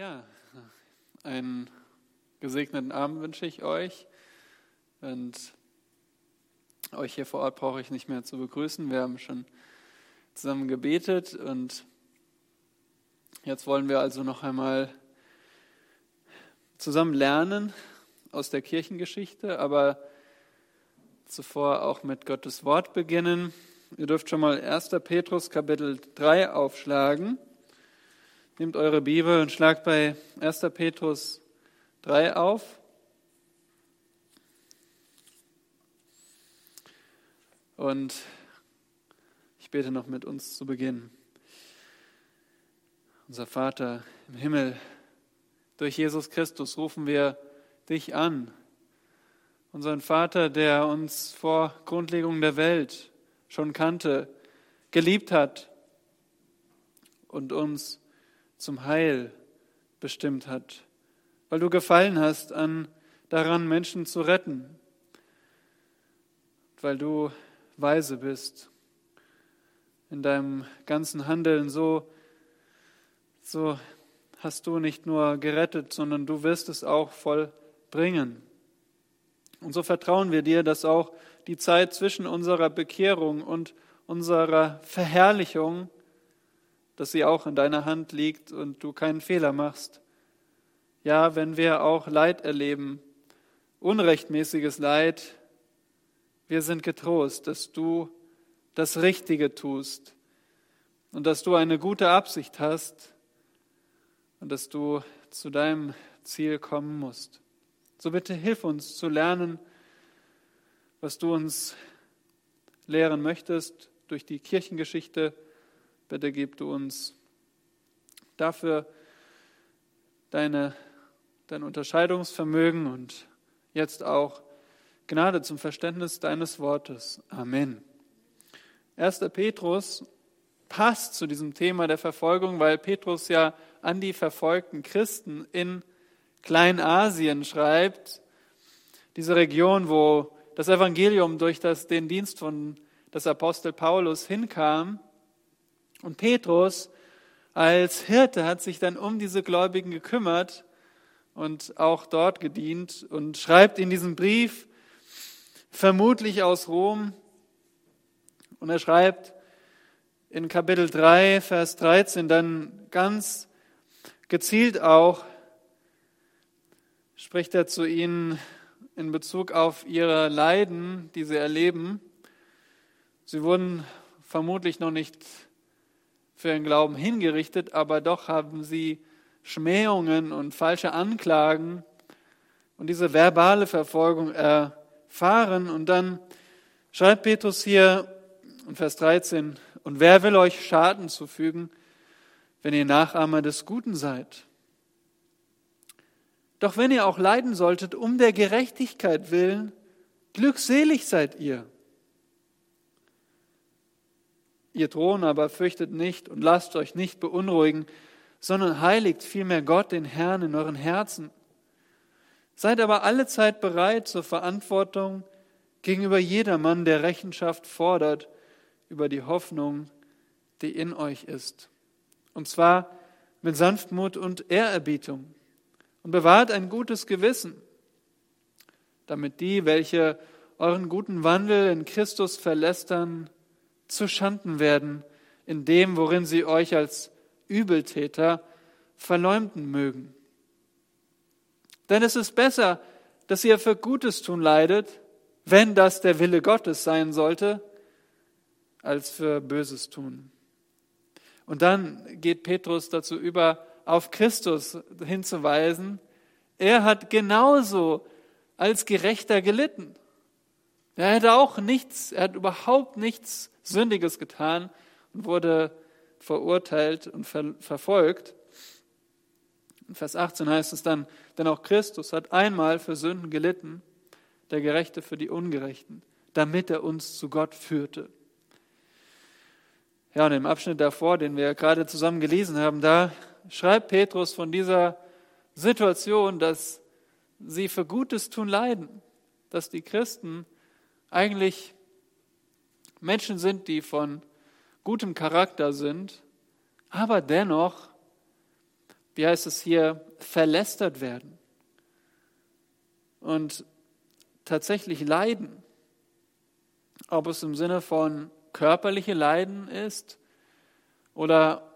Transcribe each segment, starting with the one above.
Ja, einen gesegneten Abend wünsche ich euch. Und euch hier vor Ort brauche ich nicht mehr zu begrüßen. Wir haben schon zusammen gebetet und jetzt wollen wir also noch einmal zusammen lernen aus der Kirchengeschichte, aber zuvor auch mit Gottes Wort beginnen. Ihr dürft schon mal 1. Petrus Kapitel 3 aufschlagen. Nehmt eure Bibel und schlagt bei 1. Petrus 3 auf. Und ich bete noch mit uns zu Beginn. Unser Vater im Himmel, durch Jesus Christus rufen wir dich an. Unseren Vater, der uns vor Grundlegung der Welt schon kannte, geliebt hat und uns zum Heil bestimmt hat, weil du gefallen hast an daran, Menschen zu retten, weil du weise bist in deinem ganzen Handeln, so, so hast du nicht nur gerettet, sondern du wirst es auch vollbringen. Und so vertrauen wir dir, dass auch die Zeit zwischen unserer Bekehrung und unserer Verherrlichung dass sie auch in deiner Hand liegt und du keinen Fehler machst. Ja, wenn wir auch Leid erleben, unrechtmäßiges Leid, wir sind getrost, dass du das Richtige tust und dass du eine gute Absicht hast und dass du zu deinem Ziel kommen musst. So bitte hilf uns zu lernen, was du uns lehren möchtest durch die Kirchengeschichte Bitte gib du uns dafür deine, dein Unterscheidungsvermögen und jetzt auch Gnade zum Verständnis deines Wortes. Amen. 1. Petrus passt zu diesem Thema der Verfolgung, weil Petrus ja an die verfolgten Christen in Kleinasien schreibt, diese Region, wo das Evangelium durch das, den Dienst von des Apostel Paulus hinkam. Und Petrus als Hirte hat sich dann um diese Gläubigen gekümmert und auch dort gedient und schreibt in diesem Brief, vermutlich aus Rom, und er schreibt in Kapitel 3, Vers 13 dann ganz gezielt auch, spricht er zu ihnen in Bezug auf ihre Leiden, die sie erleben. Sie wurden vermutlich noch nicht für ihren Glauben hingerichtet, aber doch haben sie Schmähungen und falsche Anklagen und diese verbale Verfolgung erfahren. Und dann schreibt Petrus hier in Vers 13, und wer will euch Schaden zufügen, wenn ihr Nachahmer des Guten seid? Doch wenn ihr auch leiden solltet, um der Gerechtigkeit willen, glückselig seid ihr. Ihr Thron aber fürchtet nicht und lasst euch nicht beunruhigen, sondern heiligt vielmehr Gott, den Herrn, in euren Herzen. Seid aber alle Zeit bereit zur Verantwortung gegenüber jedermann, der Rechenschaft fordert über die Hoffnung, die in euch ist. Und zwar mit Sanftmut und Ehrerbietung. Und bewahrt ein gutes Gewissen, damit die, welche euren guten Wandel in Christus verlästern, zu Schanden werden in dem, worin sie euch als Übeltäter verleumden mögen. Denn es ist besser, dass ihr für Gutes tun leidet, wenn das der Wille Gottes sein sollte, als für Böses tun. Und dann geht Petrus dazu über, auf Christus hinzuweisen. Er hat genauso als Gerechter gelitten. Er hätte auch nichts, er hat überhaupt nichts Sündiges getan und wurde verurteilt und ver verfolgt. In Vers 18 heißt es dann, denn auch Christus hat einmal für Sünden gelitten, der Gerechte für die Ungerechten, damit er uns zu Gott führte. Ja, und im Abschnitt davor, den wir gerade zusammen gelesen haben, da schreibt Petrus von dieser Situation, dass sie für Gutes tun leiden, dass die Christen eigentlich Menschen sind, die von gutem Charakter sind, aber dennoch wie heißt es hier, verlästert werden und tatsächlich leiden. Ob es im Sinne von körperliche Leiden ist oder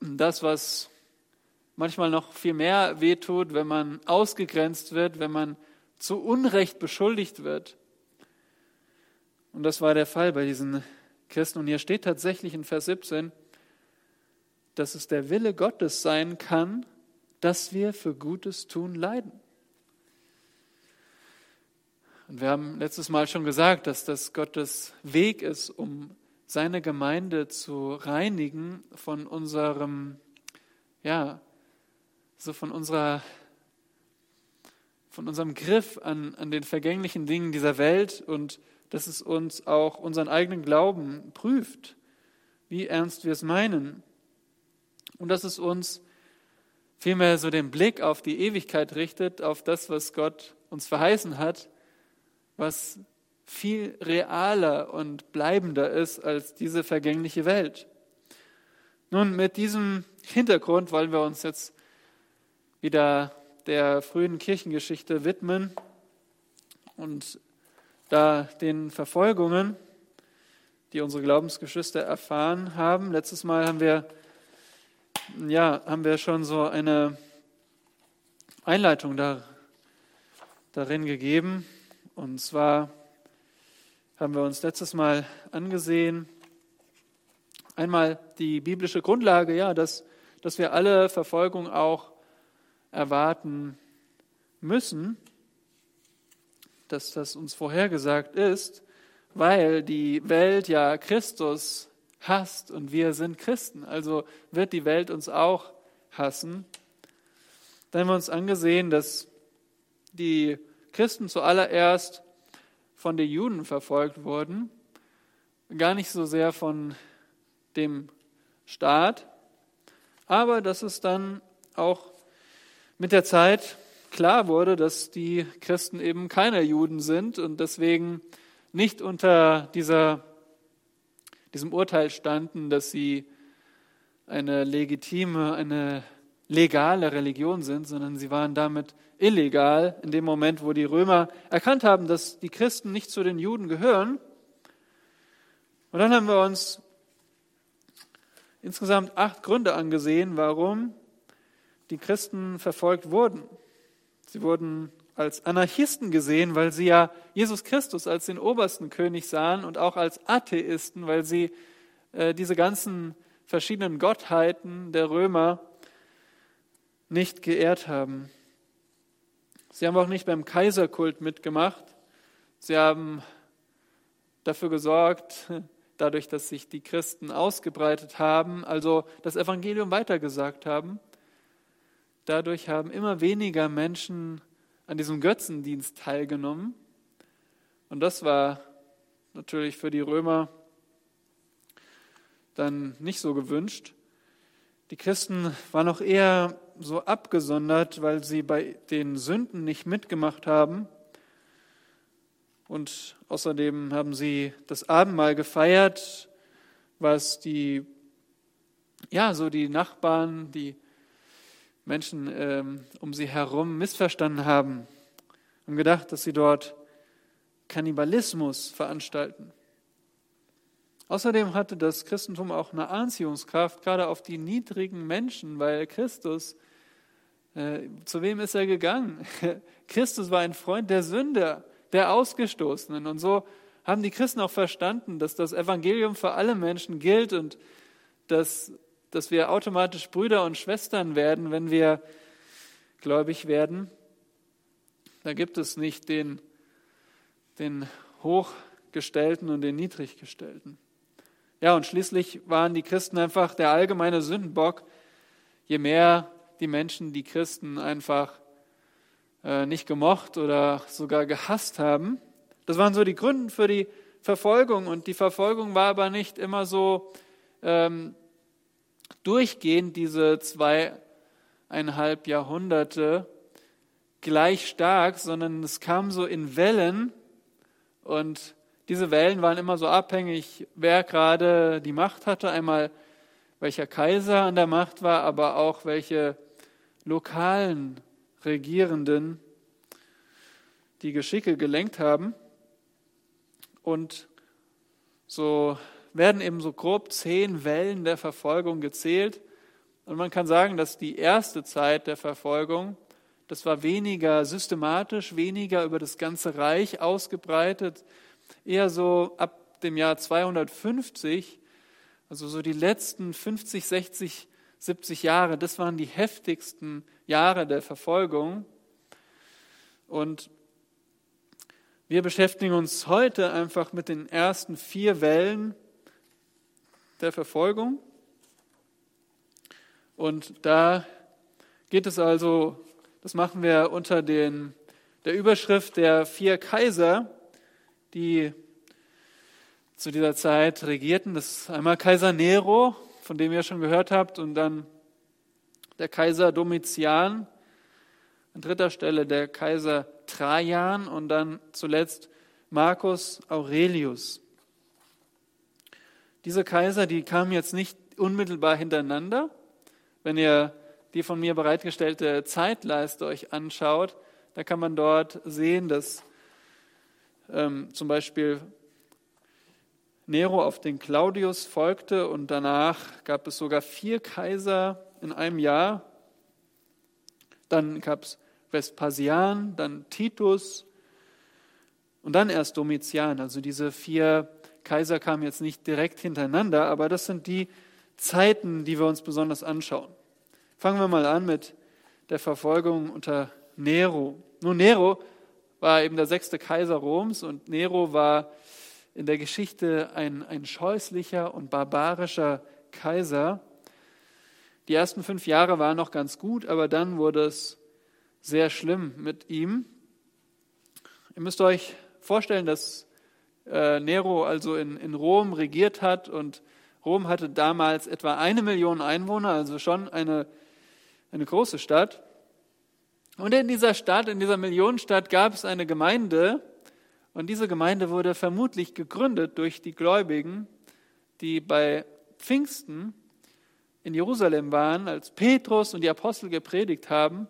das, was manchmal noch viel mehr wehtut, wenn man ausgegrenzt wird, wenn man zu Unrecht beschuldigt wird. Und das war der Fall bei diesen Christen. Und hier steht tatsächlich in Vers 17, dass es der Wille Gottes sein kann, dass wir für Gutes tun leiden. Und wir haben letztes Mal schon gesagt, dass das Gottes Weg ist, um seine Gemeinde zu reinigen von unserem, ja, so von unserer, von unserem Griff an, an den vergänglichen Dingen dieser Welt und dass es uns auch unseren eigenen Glauben prüft, wie ernst wir es meinen. Und dass es uns vielmehr so den Blick auf die Ewigkeit richtet, auf das, was Gott uns verheißen hat, was viel realer und bleibender ist als diese vergängliche Welt. Nun, mit diesem Hintergrund wollen wir uns jetzt wieder der frühen Kirchengeschichte widmen und da den Verfolgungen, die unsere Glaubensgeschwister erfahren haben. Letztes Mal haben wir, ja, haben wir schon so eine Einleitung da, darin gegeben. Und zwar haben wir uns letztes Mal angesehen, einmal die biblische Grundlage, ja, dass, dass wir alle Verfolgung auch erwarten müssen, dass das uns vorhergesagt ist, weil die Welt ja Christus hasst und wir sind Christen. Also wird die Welt uns auch hassen. Dann haben wir uns angesehen, dass die Christen zuallererst von den Juden verfolgt wurden, gar nicht so sehr von dem Staat, aber dass es dann auch mit der Zeit klar wurde, dass die Christen eben keine Juden sind und deswegen nicht unter dieser, diesem Urteil standen, dass sie eine legitime, eine legale Religion sind, sondern sie waren damit illegal in dem Moment, wo die Römer erkannt haben, dass die Christen nicht zu den Juden gehören. Und dann haben wir uns insgesamt acht Gründe angesehen, warum die Christen verfolgt wurden. Sie wurden als Anarchisten gesehen, weil sie ja Jesus Christus als den obersten König sahen und auch als Atheisten, weil sie äh, diese ganzen verschiedenen Gottheiten der Römer nicht geehrt haben. Sie haben auch nicht beim Kaiserkult mitgemacht. Sie haben dafür gesorgt, dadurch, dass sich die Christen ausgebreitet haben, also das Evangelium weitergesagt haben. Dadurch haben immer weniger Menschen an diesem Götzendienst teilgenommen. Und das war natürlich für die Römer dann nicht so gewünscht. Die Christen waren noch eher so abgesondert, weil sie bei den Sünden nicht mitgemacht haben. Und außerdem haben sie das Abendmahl gefeiert, was die, ja, so die Nachbarn, die Menschen ähm, um sie herum missverstanden haben und gedacht, dass sie dort Kannibalismus veranstalten. Außerdem hatte das Christentum auch eine Anziehungskraft, gerade auf die niedrigen Menschen, weil Christus, äh, zu wem ist er gegangen? Christus war ein Freund der Sünder, der Ausgestoßenen. Und so haben die Christen auch verstanden, dass das Evangelium für alle Menschen gilt und dass, dass wir automatisch Brüder und Schwestern werden, wenn wir gläubig werden. Da gibt es nicht den, den Hochgestellten und den Niedriggestellten. Ja, und schließlich waren die Christen einfach der allgemeine Sündenbock. Je mehr die Menschen die Christen einfach äh, nicht gemocht oder sogar gehasst haben. Das waren so die Gründe für die Verfolgung. Und die Verfolgung war aber nicht immer so ähm, durchgehend, diese zweieinhalb Jahrhunderte gleich stark, sondern es kam so in Wellen und diese Wellen waren immer so abhängig, wer gerade die Macht hatte. Einmal welcher Kaiser an der Macht war, aber auch welche lokalen Regierenden die Geschicke gelenkt haben. Und so werden eben so grob zehn Wellen der Verfolgung gezählt. Und man kann sagen, dass die erste Zeit der Verfolgung, das war weniger systematisch, weniger über das ganze Reich ausgebreitet, eher so ab dem Jahr 250, also so die letzten 50, 60, 70 Jahre, das waren die heftigsten Jahre der Verfolgung. Und wir beschäftigen uns heute einfach mit den ersten vier Wellen der Verfolgung. Und da geht es also, das machen wir unter den, der Überschrift der vier Kaiser, die zu dieser Zeit regierten. Das ist einmal Kaiser Nero, von dem ihr schon gehört habt, und dann der Kaiser Domitian, an dritter Stelle der Kaiser Trajan und dann zuletzt Marcus Aurelius. Diese Kaiser, die kamen jetzt nicht unmittelbar hintereinander. Wenn ihr die von mir bereitgestellte Zeitleiste euch anschaut, da kann man dort sehen, dass ähm, zum Beispiel Nero auf den Claudius folgte und danach gab es sogar vier Kaiser in einem Jahr. Dann gab es Vespasian, dann Titus und dann erst Domitian. Also diese vier Kaiser kamen jetzt nicht direkt hintereinander, aber das sind die Zeiten, die wir uns besonders anschauen. Fangen wir mal an mit der Verfolgung unter Nero. Nun, Nero war eben der sechste Kaiser Roms und Nero war in der Geschichte ein, ein scheußlicher und barbarischer Kaiser. Die ersten fünf Jahre waren noch ganz gut, aber dann wurde es sehr schlimm mit ihm. Ihr müsst euch vorstellen, dass äh, Nero also in, in Rom regiert hat und Rom hatte damals etwa eine Million Einwohner, also schon eine, eine große Stadt. Und in dieser Stadt, in dieser Millionenstadt gab es eine Gemeinde und diese Gemeinde wurde vermutlich gegründet durch die Gläubigen, die bei Pfingsten in Jerusalem waren, als Petrus und die Apostel gepredigt haben.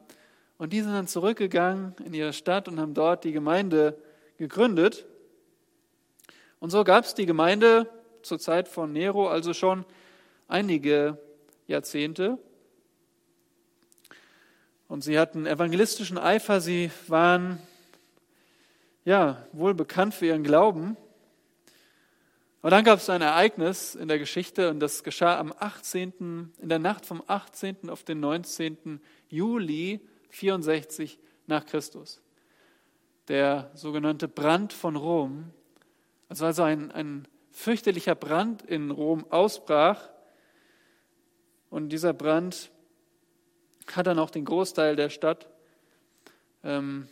Und die sind dann zurückgegangen in ihre Stadt und haben dort die Gemeinde gegründet. Und so gab es die Gemeinde zur Zeit von Nero also schon einige Jahrzehnte. Und sie hatten evangelistischen Eifer, sie waren ja wohl bekannt für ihren Glauben. Aber dann gab es ein Ereignis in der Geschichte und das geschah am 18., in der Nacht vom 18. auf den 19. Juli 64 nach Christus. Der sogenannte Brand von Rom, als also ein, ein fürchterlicher Brand in Rom ausbrach. Und dieser Brand hat dann auch den Großteil der Stadt, ähm,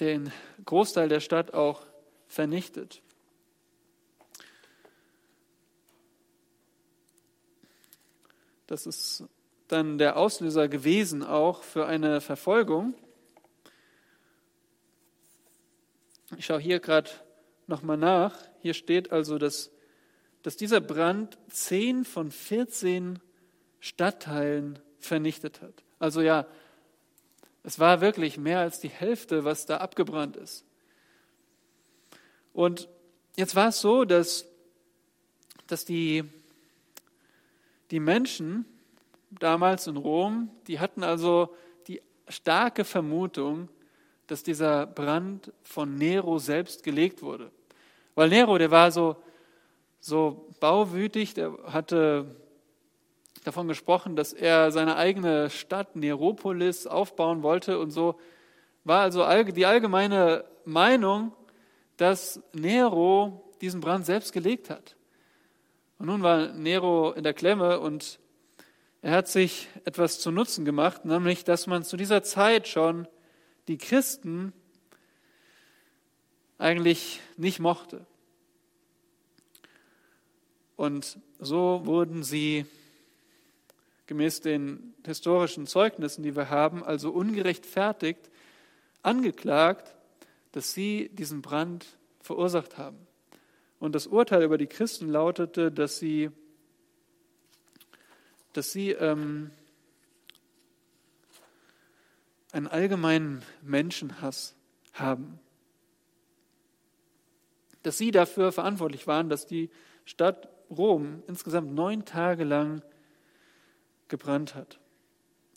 den Großteil der Stadt auch vernichtet. Das ist dann der Auslöser gewesen auch für eine Verfolgung. Ich schaue hier gerade nochmal nach. Hier steht also, dass, dass dieser Brand zehn von 14 Stadtteilen vernichtet hat. Also ja, es war wirklich mehr als die Hälfte, was da abgebrannt ist. Und jetzt war es so, dass, dass die, die Menschen damals in Rom, die hatten also die starke Vermutung, dass dieser Brand von Nero selbst gelegt wurde. Weil Nero, der war so, so bauwütig, der hatte davon gesprochen, dass er seine eigene Stadt Neropolis aufbauen wollte und so war also die allgemeine Meinung, dass Nero diesen Brand selbst gelegt hat. Und nun war Nero in der Klemme und er hat sich etwas zu Nutzen gemacht, nämlich dass man zu dieser Zeit schon die Christen eigentlich nicht mochte. Und so wurden sie gemäß den historischen Zeugnissen, die wir haben, also ungerechtfertigt angeklagt, dass sie diesen Brand verursacht haben. Und das Urteil über die Christen lautete, dass sie, dass sie ähm, einen allgemeinen Menschenhass haben. Dass sie dafür verantwortlich waren, dass die Stadt Rom insgesamt neun Tage lang gebrannt hat.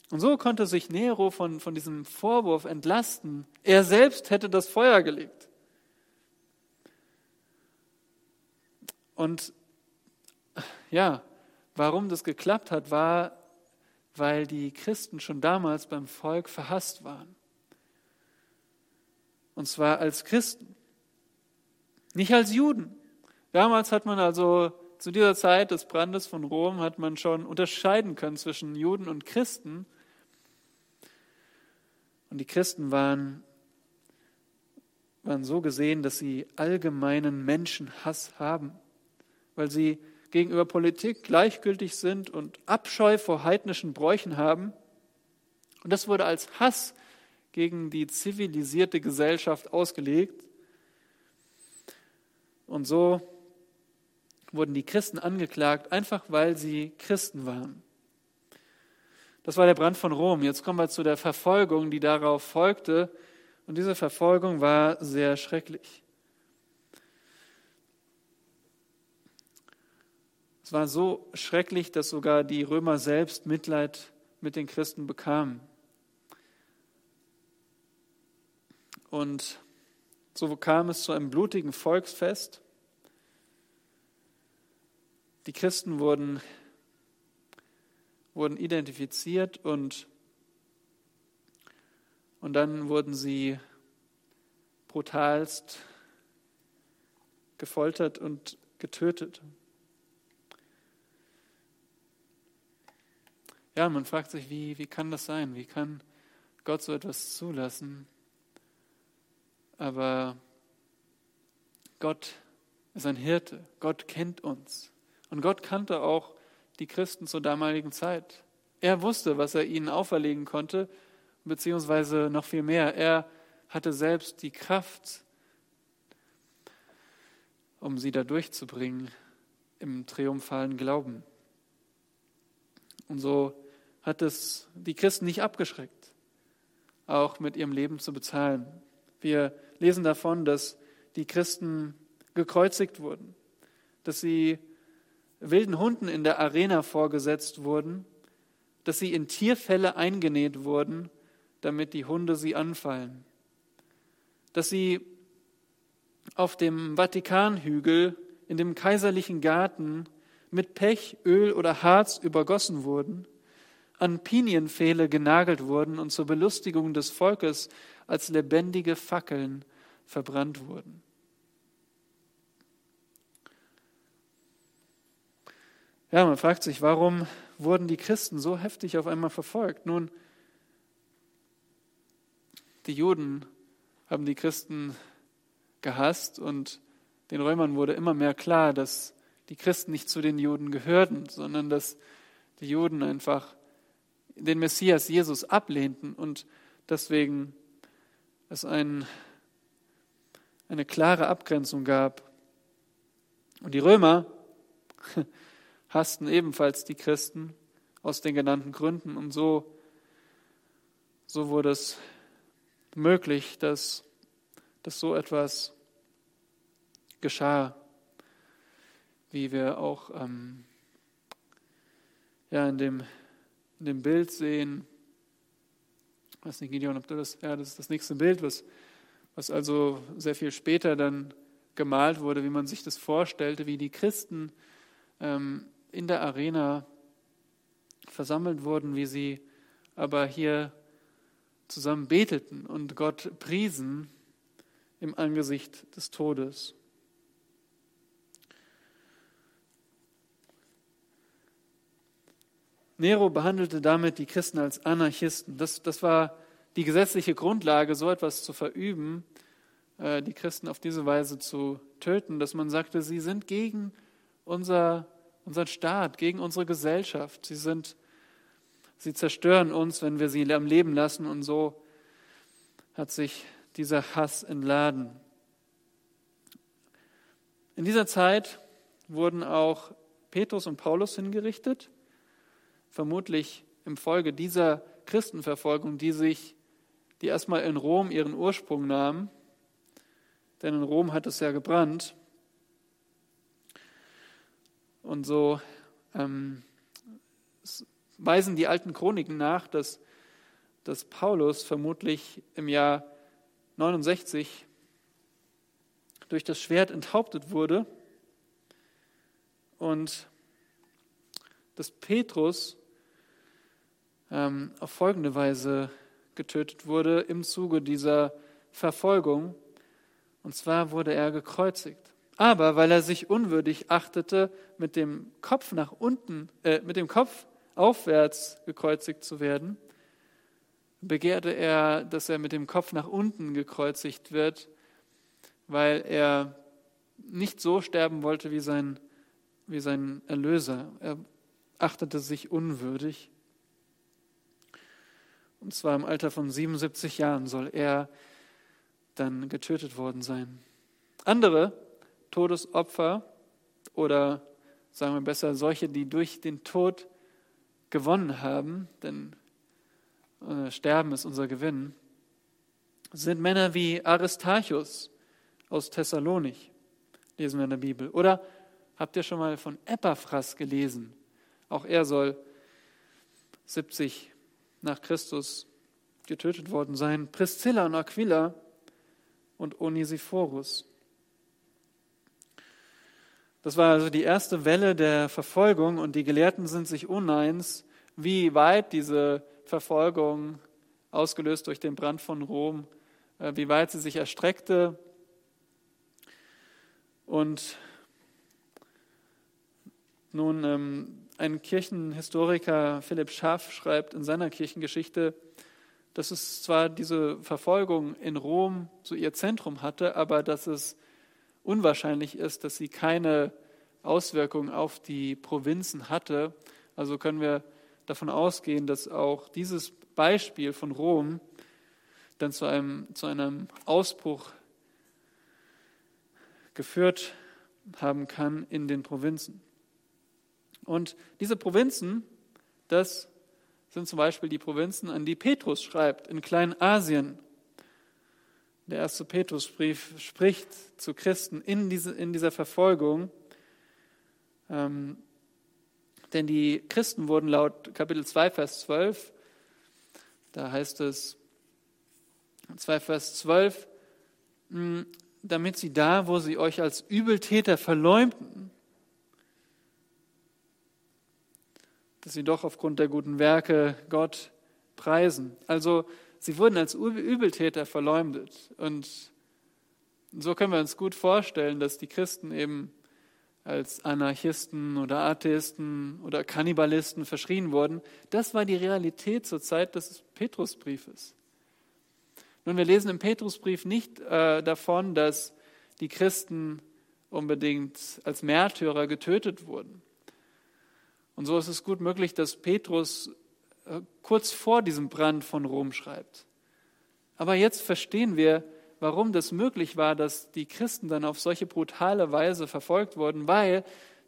Und so konnte sich Nero von, von diesem Vorwurf entlasten. Er selbst hätte das Feuer gelegt. Und ja, warum das geklappt hat, war, weil die Christen schon damals beim Volk verhasst waren. Und zwar als Christen, nicht als Juden. Damals hat man also zu dieser Zeit des Brandes von Rom hat man schon unterscheiden können zwischen Juden und Christen. Und die Christen waren, waren so gesehen, dass sie allgemeinen Menschenhass haben, weil sie gegenüber Politik gleichgültig sind und Abscheu vor heidnischen Bräuchen haben. Und das wurde als Hass gegen die zivilisierte Gesellschaft ausgelegt. Und so wurden die Christen angeklagt, einfach weil sie Christen waren. Das war der Brand von Rom. Jetzt kommen wir zu der Verfolgung, die darauf folgte. Und diese Verfolgung war sehr schrecklich. Es war so schrecklich, dass sogar die Römer selbst Mitleid mit den Christen bekamen. Und so kam es zu einem blutigen Volksfest. Die Christen wurden wurden identifiziert und, und dann wurden sie brutalst gefoltert und getötet. Ja, man fragt sich, wie, wie kann das sein? Wie kann Gott so etwas zulassen? Aber Gott ist ein Hirte. Gott kennt uns. Und Gott kannte auch die Christen zur damaligen Zeit. Er wusste, was er ihnen auferlegen konnte, beziehungsweise noch viel mehr. Er hatte selbst die Kraft, um sie da durchzubringen im triumphalen Glauben. Und so hat es die Christen nicht abgeschreckt, auch mit ihrem Leben zu bezahlen. Wir lesen davon, dass die Christen gekreuzigt wurden, dass sie wilden Hunden in der Arena vorgesetzt wurden, dass sie in Tierfälle eingenäht wurden, damit die Hunde sie anfallen, dass sie auf dem Vatikanhügel in dem kaiserlichen Garten mit Pech, Öl oder Harz übergossen wurden, an Pinienpfähle genagelt wurden und zur Belustigung des Volkes als lebendige Fackeln verbrannt wurden. Ja, man fragt sich, warum wurden die Christen so heftig auf einmal verfolgt? Nun, die Juden haben die Christen gehasst und den Römern wurde immer mehr klar, dass die Christen nicht zu den Juden gehörten, sondern dass die Juden einfach den Messias Jesus ablehnten und deswegen es ein, eine klare Abgrenzung gab. Und die Römer, hassten ebenfalls die Christen aus den genannten Gründen. Und so, so wurde es möglich, dass, dass so etwas geschah, wie wir auch ähm, ja, in, dem, in dem Bild sehen. Ich weiß nicht, Gideon, ob du das, ja, das ist das nächste Bild, was, was also sehr viel später dann gemalt wurde, wie man sich das vorstellte, wie die Christen ähm, in der Arena versammelt wurden, wie sie aber hier zusammen beteten und Gott priesen im Angesicht des Todes. Nero behandelte damit die Christen als Anarchisten. Das, das war die gesetzliche Grundlage, so etwas zu verüben, äh, die Christen auf diese Weise zu töten, dass man sagte, sie sind gegen unser unseren Staat, gegen unsere Gesellschaft. Sie sind, sie zerstören uns, wenn wir sie am Leben lassen. Und so hat sich dieser Hass entladen. In dieser Zeit wurden auch Petrus und Paulus hingerichtet, vermutlich im Folge dieser Christenverfolgung, die sich die erstmal in Rom ihren Ursprung nahm, denn in Rom hat es ja gebrannt. Und so ähm, weisen die alten Chroniken nach, dass, dass Paulus vermutlich im Jahr 69 durch das Schwert enthauptet wurde und dass Petrus ähm, auf folgende Weise getötet wurde im Zuge dieser Verfolgung. Und zwar wurde er gekreuzigt. Aber weil er sich unwürdig achtete, mit dem Kopf nach unten, äh, mit dem Kopf aufwärts gekreuzigt zu werden, begehrte er, dass er mit dem Kopf nach unten gekreuzigt wird, weil er nicht so sterben wollte wie sein, wie sein Erlöser. Er achtete sich unwürdig. Und zwar im Alter von 77 Jahren soll er dann getötet worden sein. Andere Todesopfer oder sagen wir besser solche, die durch den Tod gewonnen haben, denn äh, Sterben ist unser Gewinn, sind Männer wie Aristarchus aus Thessalonich, lesen wir in der Bibel. Oder habt ihr schon mal von Epaphras gelesen? Auch er soll 70 nach Christus getötet worden sein. Priscilla und Aquila und Onesiphorus. Das war also die erste Welle der Verfolgung und die Gelehrten sind sich uneins, wie weit diese Verfolgung, ausgelöst durch den Brand von Rom, äh, wie weit sie sich erstreckte. Und nun, ähm, ein Kirchenhistoriker, Philipp Schaff, schreibt in seiner Kirchengeschichte, dass es zwar diese Verfolgung in Rom so ihr Zentrum hatte, aber dass es unwahrscheinlich ist, dass sie keine Auswirkungen auf die Provinzen hatte. Also können wir davon ausgehen, dass auch dieses Beispiel von Rom dann zu einem, zu einem Ausbruch geführt haben kann in den Provinzen. Und diese Provinzen, das sind zum Beispiel die Provinzen, an die Petrus schreibt in Kleinasien. Der erste Petrusbrief spricht zu Christen in, diese, in dieser Verfolgung. Ähm, denn die Christen wurden laut Kapitel 2, Vers 12, da heißt es 2, Vers 12, hm, damit sie da, wo sie euch als Übeltäter verleumden, dass sie doch aufgrund der guten Werke Gott preisen. Also sie wurden als Übeltäter verleumdet. Und so können wir uns gut vorstellen, dass die Christen eben als Anarchisten oder Atheisten oder Kannibalisten verschrien wurden. Das war die Realität zur Zeit des Petrusbriefes. Nun, wir lesen im Petrusbrief nicht äh, davon, dass die Christen unbedingt als Märtyrer getötet wurden. Und so ist es gut möglich, dass Petrus äh, kurz vor diesem Brand von Rom schreibt. Aber jetzt verstehen wir, warum das möglich war, dass die Christen dann auf solche brutale Weise verfolgt wurden, weil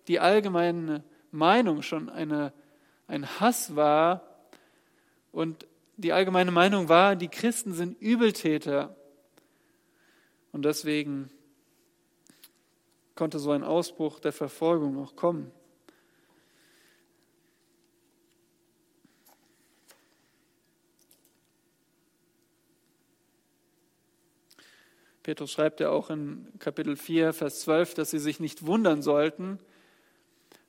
die allgemeine Meinung schon eine, ein Hass war und die allgemeine Meinung war, die Christen sind Übeltäter. Und deswegen konnte so ein Ausbruch der Verfolgung auch kommen. Petrus schreibt ja auch in Kapitel 4, Vers 12, dass sie sich nicht wundern sollten,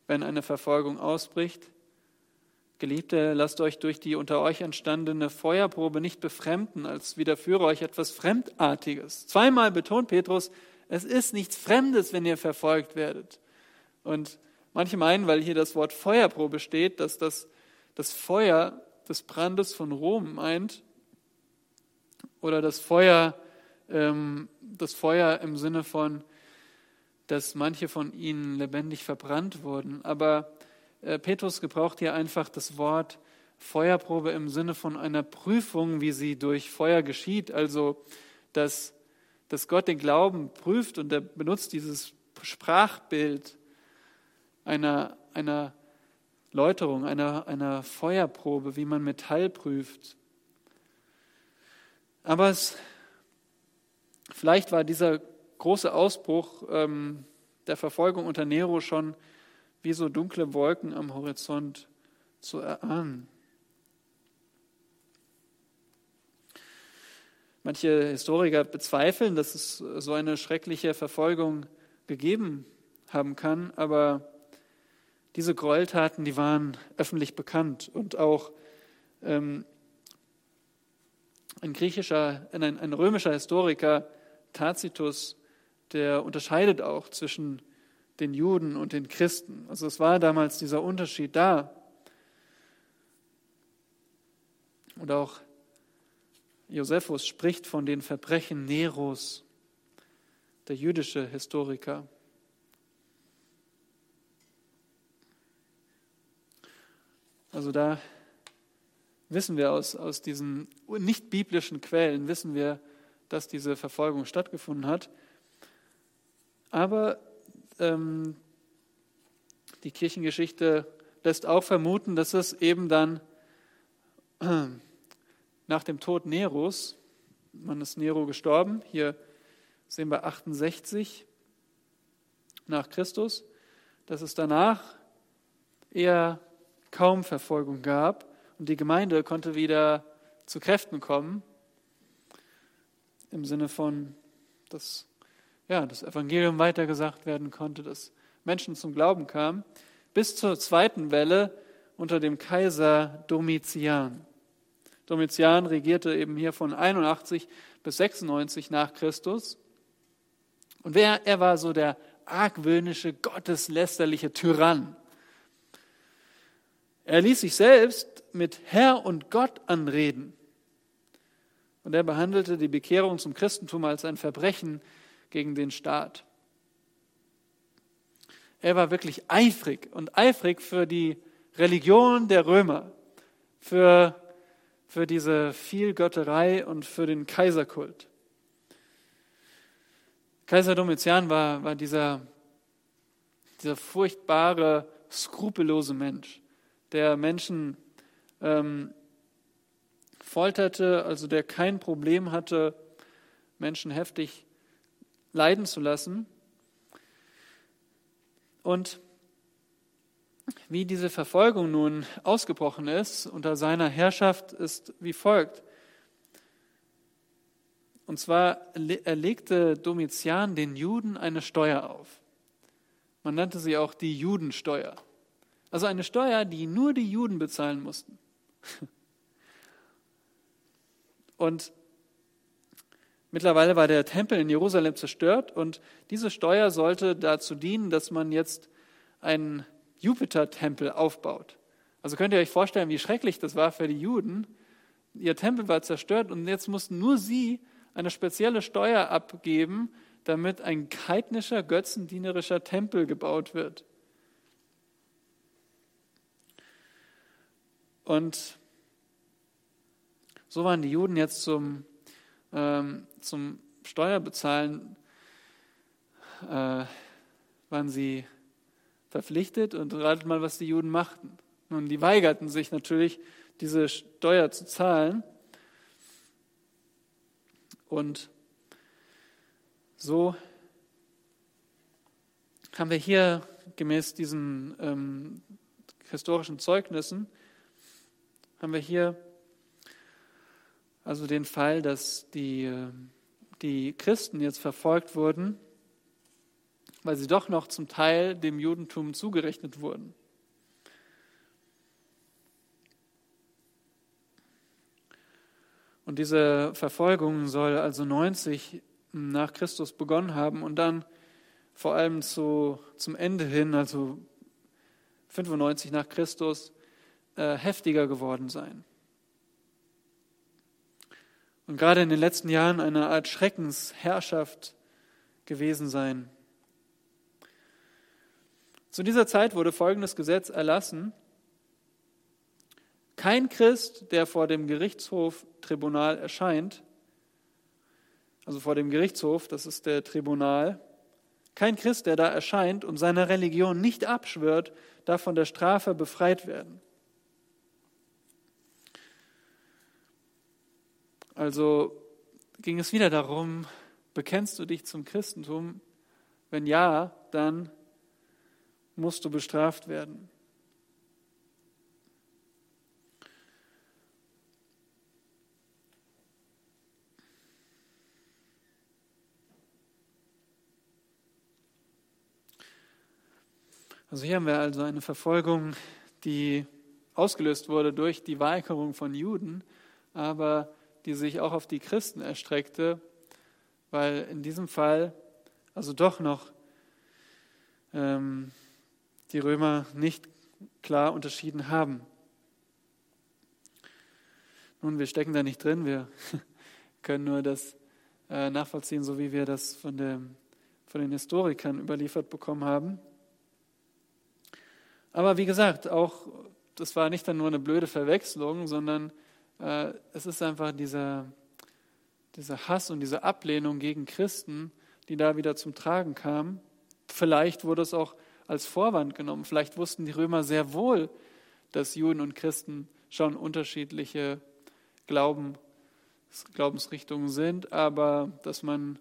wenn eine Verfolgung ausbricht. Geliebte, lasst euch durch die unter euch entstandene Feuerprobe nicht befremden, als widerführe euch etwas Fremdartiges. Zweimal betont Petrus, es ist nichts Fremdes, wenn ihr verfolgt werdet. Und manche meinen, weil hier das Wort Feuerprobe steht, dass das das Feuer des Brandes von Rom meint oder das Feuer das Feuer im Sinne von, dass manche von ihnen lebendig verbrannt wurden. Aber äh, Petrus gebraucht hier einfach das Wort Feuerprobe im Sinne von einer Prüfung, wie sie durch Feuer geschieht. Also, dass, dass Gott den Glauben prüft und er benutzt dieses Sprachbild einer, einer Läuterung, einer, einer Feuerprobe, wie man Metall prüft. Aber es, vielleicht war dieser große Ausbruch ähm, der Verfolgung unter Nero schon wie so dunkle Wolken am Horizont zu erahnen. Manche Historiker bezweifeln, dass es so eine schreckliche Verfolgung gegeben haben kann, aber diese Gräueltaten, die waren öffentlich bekannt und auch ähm, ein griechischer, ein, ein römischer Historiker, Tacitus, der unterscheidet auch zwischen den Juden und den Christen. Also es war damals dieser Unterschied da. Und auch Josephus spricht von den Verbrechen Neros, der jüdische Historiker. Also da wissen wir aus, aus diesen nicht biblischen Quellen, wissen wir, dass diese Verfolgung stattgefunden hat. Aber ähm, die Kirchengeschichte lässt auch vermuten, dass es eben dann nach dem Tod Neros, man ist Nero gestorben, hier sehen wir 68 nach Christus, dass es danach eher kaum Verfolgung gab und die Gemeinde konnte wieder zu Kräften kommen, im Sinne von, dass ja, das Evangelium weitergesagt werden konnte, dass Menschen zum Glauben kamen, bis zur zweiten Welle unter dem Kaiser Domitian. Domitian regierte eben hier von 81 bis 96 nach Christus. Und wer, er war so der argwöhnische, gotteslästerliche Tyrann. Er ließ sich selbst mit Herr und Gott anreden. Und er behandelte die Bekehrung zum Christentum als ein Verbrechen gegen den Staat. Er war wirklich eifrig und eifrig für die Religion der Römer, für, für diese Vielgötterei und für den Kaiserkult. Kaiser Domitian war, war dieser, dieser furchtbare, skrupellose Mensch der Menschen ähm, folterte, also der kein Problem hatte, Menschen heftig leiden zu lassen. Und wie diese Verfolgung nun ausgebrochen ist unter seiner Herrschaft, ist wie folgt. Und zwar erlegte Domitian den Juden eine Steuer auf. Man nannte sie auch die Judensteuer. Also eine Steuer, die nur die Juden bezahlen mussten. Und mittlerweile war der Tempel in Jerusalem zerstört und diese Steuer sollte dazu dienen, dass man jetzt einen Jupiter-Tempel aufbaut. Also könnt ihr euch vorstellen, wie schrecklich das war für die Juden. Ihr Tempel war zerstört und jetzt mussten nur sie eine spezielle Steuer abgeben, damit ein heidnischer, götzendienerischer Tempel gebaut wird. Und so waren die Juden jetzt zum, ähm, zum Steuerbezahlen, äh, waren sie verpflichtet und ratet mal, was die Juden machten. Nun, die weigerten sich natürlich, diese Steuer zu zahlen. Und so haben wir hier gemäß diesen ähm, historischen Zeugnissen haben wir hier also den Fall, dass die, die Christen jetzt verfolgt wurden, weil sie doch noch zum Teil dem Judentum zugerechnet wurden. Und diese Verfolgung soll also 90 nach Christus begonnen haben und dann vor allem zu, zum Ende hin, also 95 nach Christus, äh, heftiger geworden sein. Und gerade in den letzten Jahren eine Art Schreckensherrschaft gewesen sein. Zu dieser Zeit wurde folgendes Gesetz erlassen. Kein Christ, der vor dem Gerichtshof Tribunal erscheint, also vor dem Gerichtshof, das ist der Tribunal, kein Christ, der da erscheint und seiner Religion nicht abschwört, darf von der Strafe befreit werden. Also ging es wieder darum, bekennst du dich zum Christentum? Wenn ja, dann musst du bestraft werden. Also hier haben wir also eine Verfolgung, die ausgelöst wurde durch die Weigerung von Juden, aber die sich auch auf die Christen erstreckte, weil in diesem Fall also doch noch ähm, die Römer nicht klar unterschieden haben. Nun, wir stecken da nicht drin, wir können nur das äh, nachvollziehen, so wie wir das von, dem, von den Historikern überliefert bekommen haben. Aber wie gesagt, auch das war nicht dann nur eine blöde Verwechslung, sondern äh, es ist einfach dieser, dieser Hass und diese Ablehnung gegen Christen, die da wieder zum Tragen kam. Vielleicht wurde es auch als Vorwand genommen. Vielleicht wussten die Römer sehr wohl, dass Juden und Christen schon unterschiedliche Glauben, Glaubensrichtungen sind, aber dass man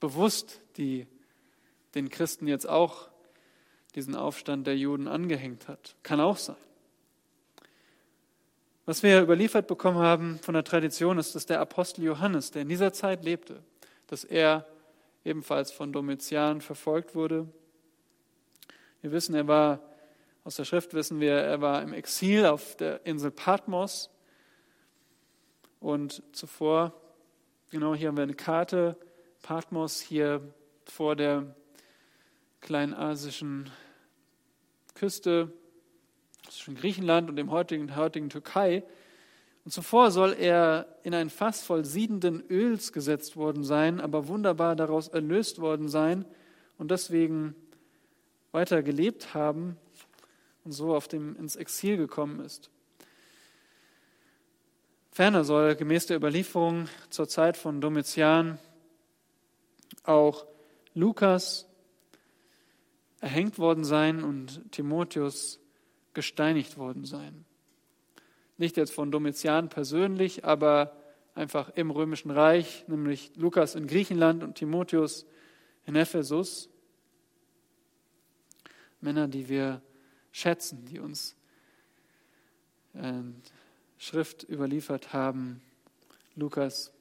bewusst die, den Christen jetzt auch diesen Aufstand der Juden angehängt hat. Kann auch sein. Was wir überliefert bekommen haben von der Tradition ist, dass der Apostel Johannes, der in dieser Zeit lebte, dass er ebenfalls von Domitian verfolgt wurde. Wir wissen, er war, aus der Schrift wissen wir, er war im Exil auf der Insel Patmos. Und zuvor, genau hier haben wir eine Karte, Patmos hier vor der kleinasischen Küste zwischen Griechenland und dem heutigen, heutigen Türkei. Und zuvor soll er in ein Fass voll siedenden Öls gesetzt worden sein, aber wunderbar daraus erlöst worden sein und deswegen weiter gelebt haben und so auf dem, ins Exil gekommen ist. Ferner soll gemäß der Überlieferung zur Zeit von Domitian auch Lukas erhängt worden sein und Timotheus gesteinigt worden sein. Nicht jetzt von Domitian persönlich, aber einfach im römischen Reich, nämlich Lukas in Griechenland und Timotheus in Ephesus. Männer, die wir schätzen, die uns äh, Schrift überliefert haben. Lukas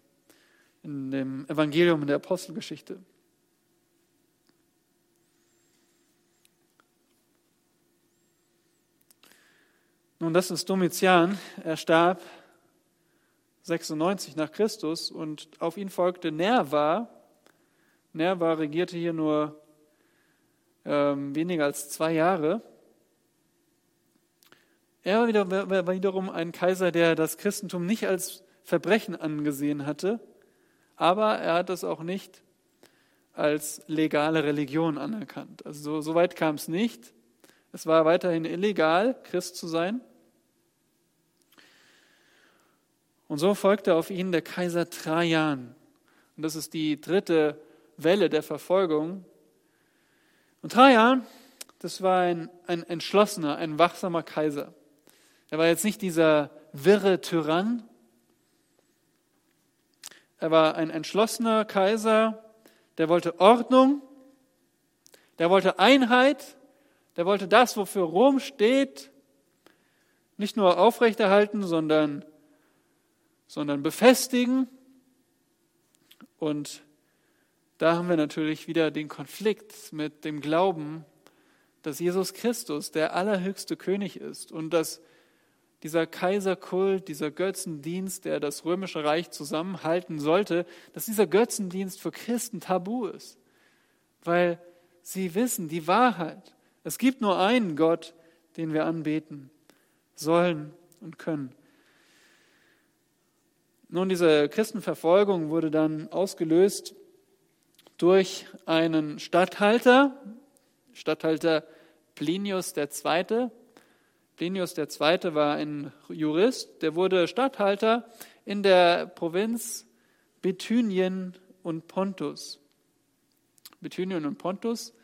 in dem Evangelium in der Apostelgeschichte. Nun, das ist Domitian. Er starb 96 nach Christus und auf ihn folgte Nerva. Nerva regierte hier nur ähm, weniger als zwei Jahre. Er war, wieder, war wiederum ein Kaiser, der das Christentum nicht als Verbrechen angesehen hatte, aber er hat es auch nicht als legale Religion anerkannt. Also so, so weit kam es nicht. Es war weiterhin illegal, Christ zu sein. Und so folgte auf ihn der Kaiser Trajan. Und das ist die dritte Welle der Verfolgung. Und Trajan, das war ein, ein entschlossener, ein wachsamer Kaiser. Er war jetzt nicht dieser wirre Tyrann. Er war ein entschlossener Kaiser, der wollte Ordnung, der wollte Einheit, der wollte das, wofür Rom steht, nicht nur aufrechterhalten, sondern sondern befestigen. Und da haben wir natürlich wieder den Konflikt mit dem Glauben, dass Jesus Christus der allerhöchste König ist und dass dieser Kaiserkult, dieser Götzendienst, der das römische Reich zusammenhalten sollte, dass dieser Götzendienst für Christen tabu ist, weil sie wissen die Wahrheit. Es gibt nur einen Gott, den wir anbeten sollen und können. Nun, diese Christenverfolgung wurde dann ausgelöst durch einen Statthalter, Statthalter Plinius II. Plinius II. war ein Jurist, der wurde Statthalter in der Provinz Bithynien und Pontus. Bithynien und Pontus.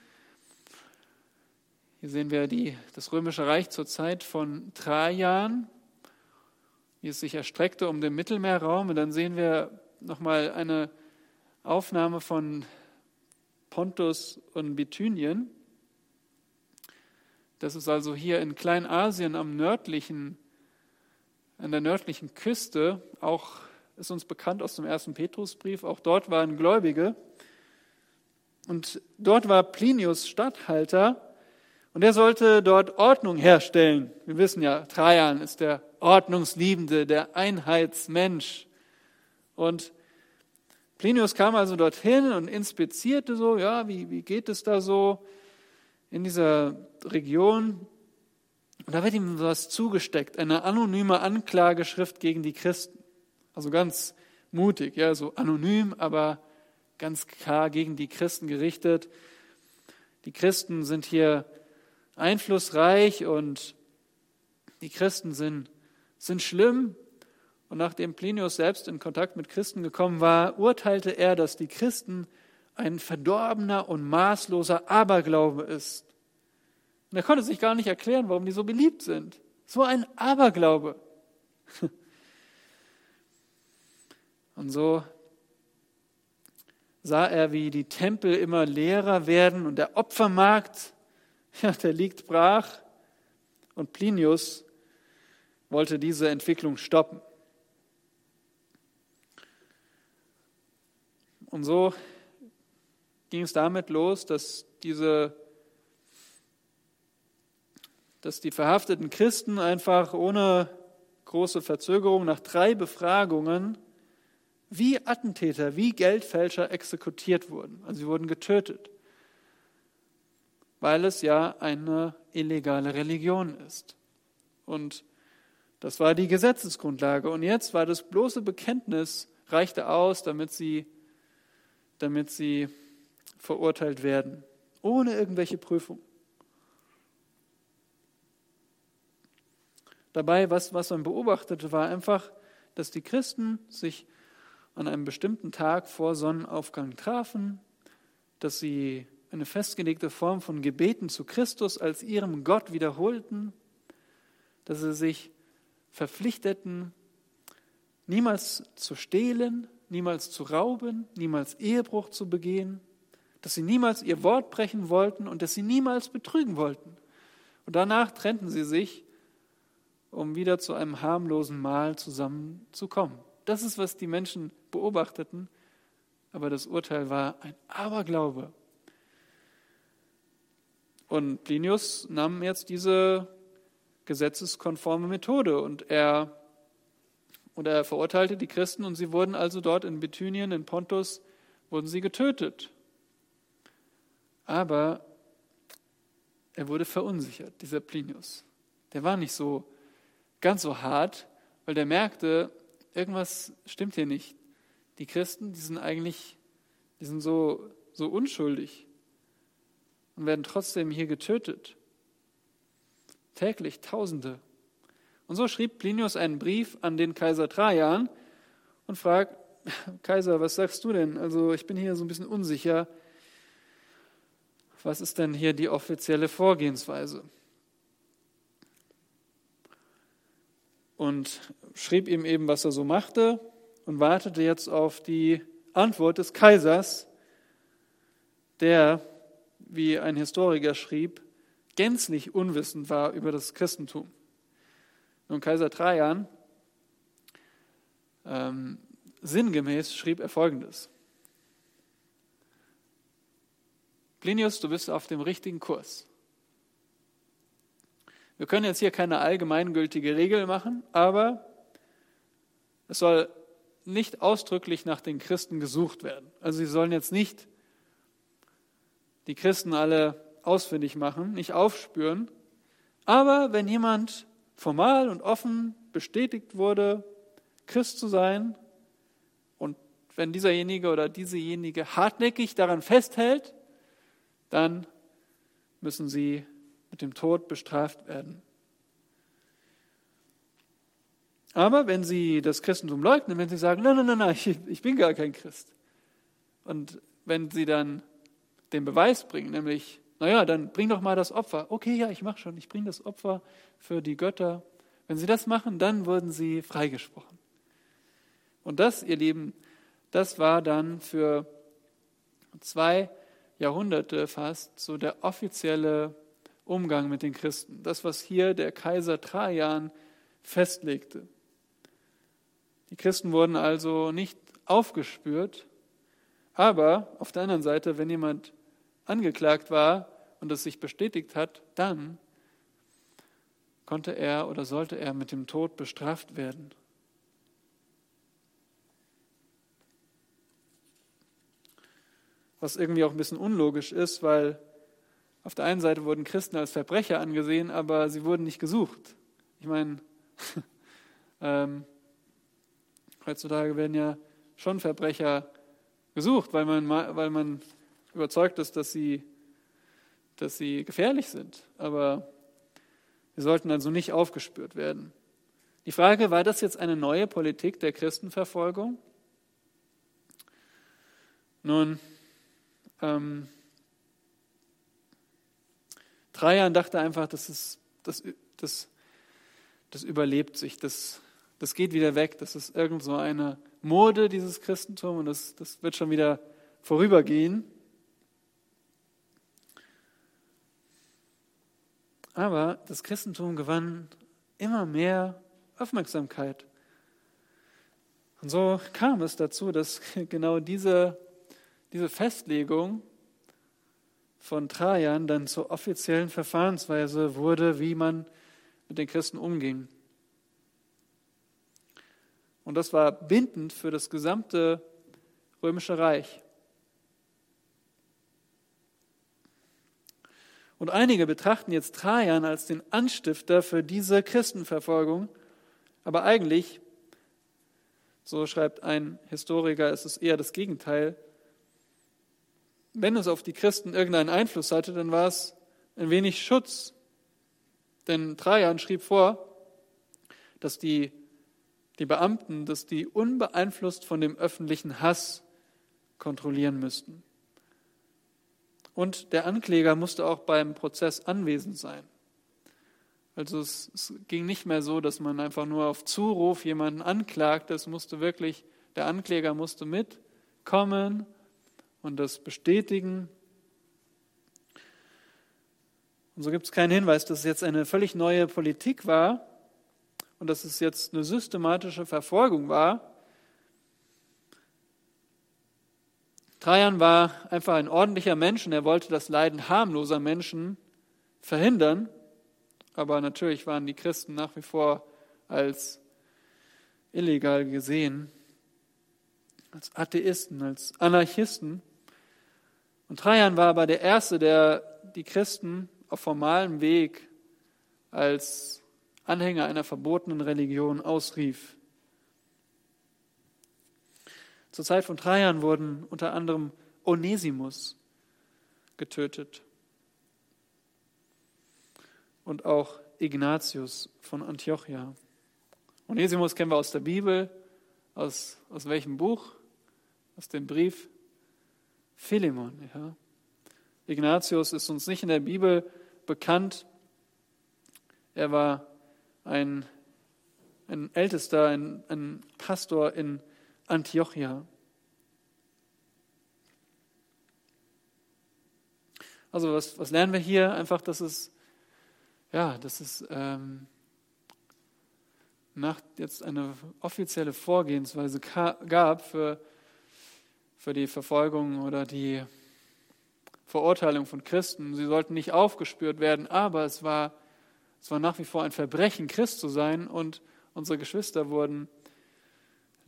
Hier sehen wir die, das römische Reich zur Zeit von Trajan wie es sich erstreckte um den Mittelmeerraum. Und dann sehen wir nochmal eine Aufnahme von Pontus und Bithynien. Das ist also hier in Kleinasien am nördlichen, an der nördlichen Küste. Auch ist uns bekannt aus dem ersten Petrusbrief. Auch dort waren Gläubige. Und dort war Plinius Statthalter und er sollte dort Ordnung herstellen. Wir wissen ja, Trajan ist der Ordnungsliebende, der Einheitsmensch. Und Plinius kam also dorthin und inspizierte so, ja, wie, wie geht es da so in dieser Region? Und da wird ihm was zugesteckt, eine anonyme Anklageschrift gegen die Christen. Also ganz mutig, ja, so anonym, aber ganz klar gegen die Christen gerichtet. Die Christen sind hier einflussreich und die Christen sind, sind schlimm und nachdem Plinius selbst in Kontakt mit Christen gekommen war, urteilte er, dass die Christen ein verdorbener und maßloser Aberglaube ist. Und er konnte sich gar nicht erklären, warum die so beliebt sind. So ein Aberglaube. Und so sah er, wie die Tempel immer leerer werden und der Opfermarkt, ja, der liegt brach. Und Plinius wollte diese Entwicklung stoppen. Und so ging es damit los, dass diese dass die verhafteten Christen einfach ohne große Verzögerung nach drei Befragungen wie Attentäter, wie Geldfälscher exekutiert wurden. Also sie wurden getötet, weil es ja eine illegale Religion ist. Und das war die Gesetzesgrundlage. Und jetzt war das bloße Bekenntnis, reichte aus, damit sie damit sie verurteilt werden, ohne irgendwelche Prüfung. Dabei, was, was man beobachtete, war einfach, dass die Christen sich an einem bestimmten Tag vor Sonnenaufgang trafen, dass sie eine festgelegte Form von Gebeten zu Christus als ihrem Gott wiederholten, dass sie sich verpflichteten, niemals zu stehlen, niemals zu rauben, niemals Ehebruch zu begehen, dass sie niemals ihr Wort brechen wollten und dass sie niemals betrügen wollten. Und danach trennten sie sich, um wieder zu einem harmlosen Mahl zusammenzukommen. Das ist, was die Menschen beobachteten, aber das Urteil war ein Aberglaube. Und Plinius nahm jetzt diese gesetzeskonforme Methode und er und er verurteilte die Christen und sie wurden also dort in Bithynien, in Pontus, wurden sie getötet. Aber er wurde verunsichert, dieser Plinius. Der war nicht so ganz so hart, weil der merkte, irgendwas stimmt hier nicht. Die Christen, die sind eigentlich, die sind so, so unschuldig und werden trotzdem hier getötet. Täglich Tausende. Und so schrieb Plinius einen Brief an den Kaiser Trajan und fragt, Kaiser, was sagst du denn? Also ich bin hier so ein bisschen unsicher. Was ist denn hier die offizielle Vorgehensweise? Und schrieb ihm eben, was er so machte und wartete jetzt auf die Antwort des Kaisers, der, wie ein Historiker schrieb, gänzlich unwissend war über das Christentum. Nun, Kaiser Trajan, ähm, sinngemäß schrieb er folgendes. Plinius, du bist auf dem richtigen Kurs. Wir können jetzt hier keine allgemeingültige Regel machen, aber es soll nicht ausdrücklich nach den Christen gesucht werden. Also sie sollen jetzt nicht die Christen alle ausfindig machen, nicht aufspüren. Aber wenn jemand formal und offen bestätigt wurde, Christ zu sein. Und wenn dieserjenige oder diesejenige hartnäckig daran festhält, dann müssen sie mit dem Tod bestraft werden. Aber wenn sie das Christentum leugnen, wenn sie sagen, nein, nein, nein, nein, ich, bin gar kein Christ. Und wenn sie dann den Beweis bringen, nämlich naja, dann bring doch mal das Opfer. Okay, ja, ich mache schon, ich bringe das Opfer für die Götter. Wenn sie das machen, dann wurden sie freigesprochen. Und das, ihr Lieben, das war dann für zwei Jahrhunderte fast so der offizielle Umgang mit den Christen. Das, was hier der Kaiser Trajan festlegte. Die Christen wurden also nicht aufgespürt, aber auf der anderen Seite, wenn jemand angeklagt war und es sich bestätigt hat, dann konnte er oder sollte er mit dem Tod bestraft werden. Was irgendwie auch ein bisschen unlogisch ist, weil auf der einen Seite wurden Christen als Verbrecher angesehen, aber sie wurden nicht gesucht. Ich meine, ähm, heutzutage werden ja schon Verbrecher gesucht, weil man, weil man überzeugt ist, dass sie, dass sie gefährlich sind. Aber wir sollten also nicht aufgespürt werden. Die Frage, war das jetzt eine neue Politik der Christenverfolgung? Nun, ähm, Trajan dachte einfach, das, ist, das, das, das überlebt sich, das, das geht wieder weg, das ist irgend so eine Mode, dieses Christentum, und das, das wird schon wieder vorübergehen. Aber das Christentum gewann immer mehr Aufmerksamkeit. Und so kam es dazu, dass genau diese, diese Festlegung von Trajan dann zur offiziellen Verfahrensweise wurde, wie man mit den Christen umging. Und das war bindend für das gesamte römische Reich. Und einige betrachten jetzt Trajan als den Anstifter für diese Christenverfolgung, aber eigentlich, so schreibt ein Historiker, ist es eher das Gegenteil wenn es auf die Christen irgendeinen Einfluss hatte, dann war es ein wenig Schutz. Denn Trajan schrieb vor, dass die, die Beamten, dass die unbeeinflusst von dem öffentlichen Hass kontrollieren müssten. Und der Ankläger musste auch beim Prozess anwesend sein. Also es, es, ging nicht mehr so, dass man einfach nur auf Zuruf jemanden anklagt. Es musste wirklich, der Ankläger musste mitkommen und das bestätigen. Und so gibt es keinen Hinweis, dass es jetzt eine völlig neue Politik war und dass es jetzt eine systematische Verfolgung war. Trajan war einfach ein ordentlicher Mensch und er wollte das Leiden harmloser Menschen verhindern. Aber natürlich waren die Christen nach wie vor als illegal gesehen, als Atheisten, als Anarchisten. Und Trajan war aber der Erste, der die Christen auf formalem Weg als Anhänger einer verbotenen Religion ausrief. Zur Zeit von Trajan wurden unter anderem Onesimus getötet und auch Ignatius von Antiochia. Onesimus kennen wir aus der Bibel. Aus, aus welchem Buch? Aus dem Brief Philemon. Ja. Ignatius ist uns nicht in der Bibel bekannt. Er war ein, ein Ältester, ein, ein Pastor in Antiochia. Also was, was lernen wir hier? Einfach, dass es, ja, dass es ähm, nach jetzt eine offizielle Vorgehensweise gab für für die Verfolgung oder die Verurteilung von Christen. Sie sollten nicht aufgespürt werden, aber es war, es war nach wie vor ein Verbrechen, Christ zu sein und unsere Geschwister wurden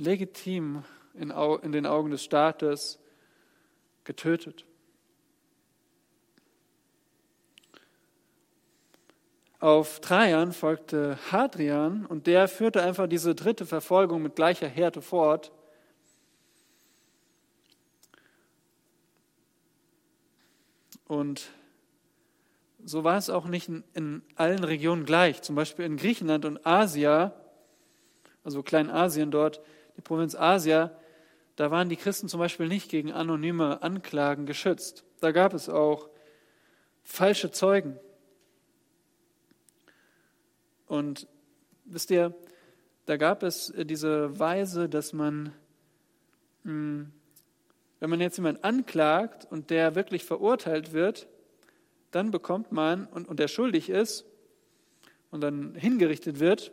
legitim in, den Augen des Staates getötet. Auf Trajan folgte Hadrian und der führte einfach diese dritte Verfolgung mit gleicher Härte fort. Und so war es auch nicht in, in allen Regionen gleich. Zum Beispiel in Griechenland und Asia, also Kleinasien dort, die Provinz Asia, da waren die Christen zum Beispiel nicht gegen anonyme Anklagen geschützt. Da gab es auch falsche Zeugen. Und wisst ihr, da gab es diese Weise, dass man hm, wenn man jetzt jemanden anklagt und der wirklich verurteilt wird, dann bekommt man, und, und der schuldig ist und dann hingerichtet wird,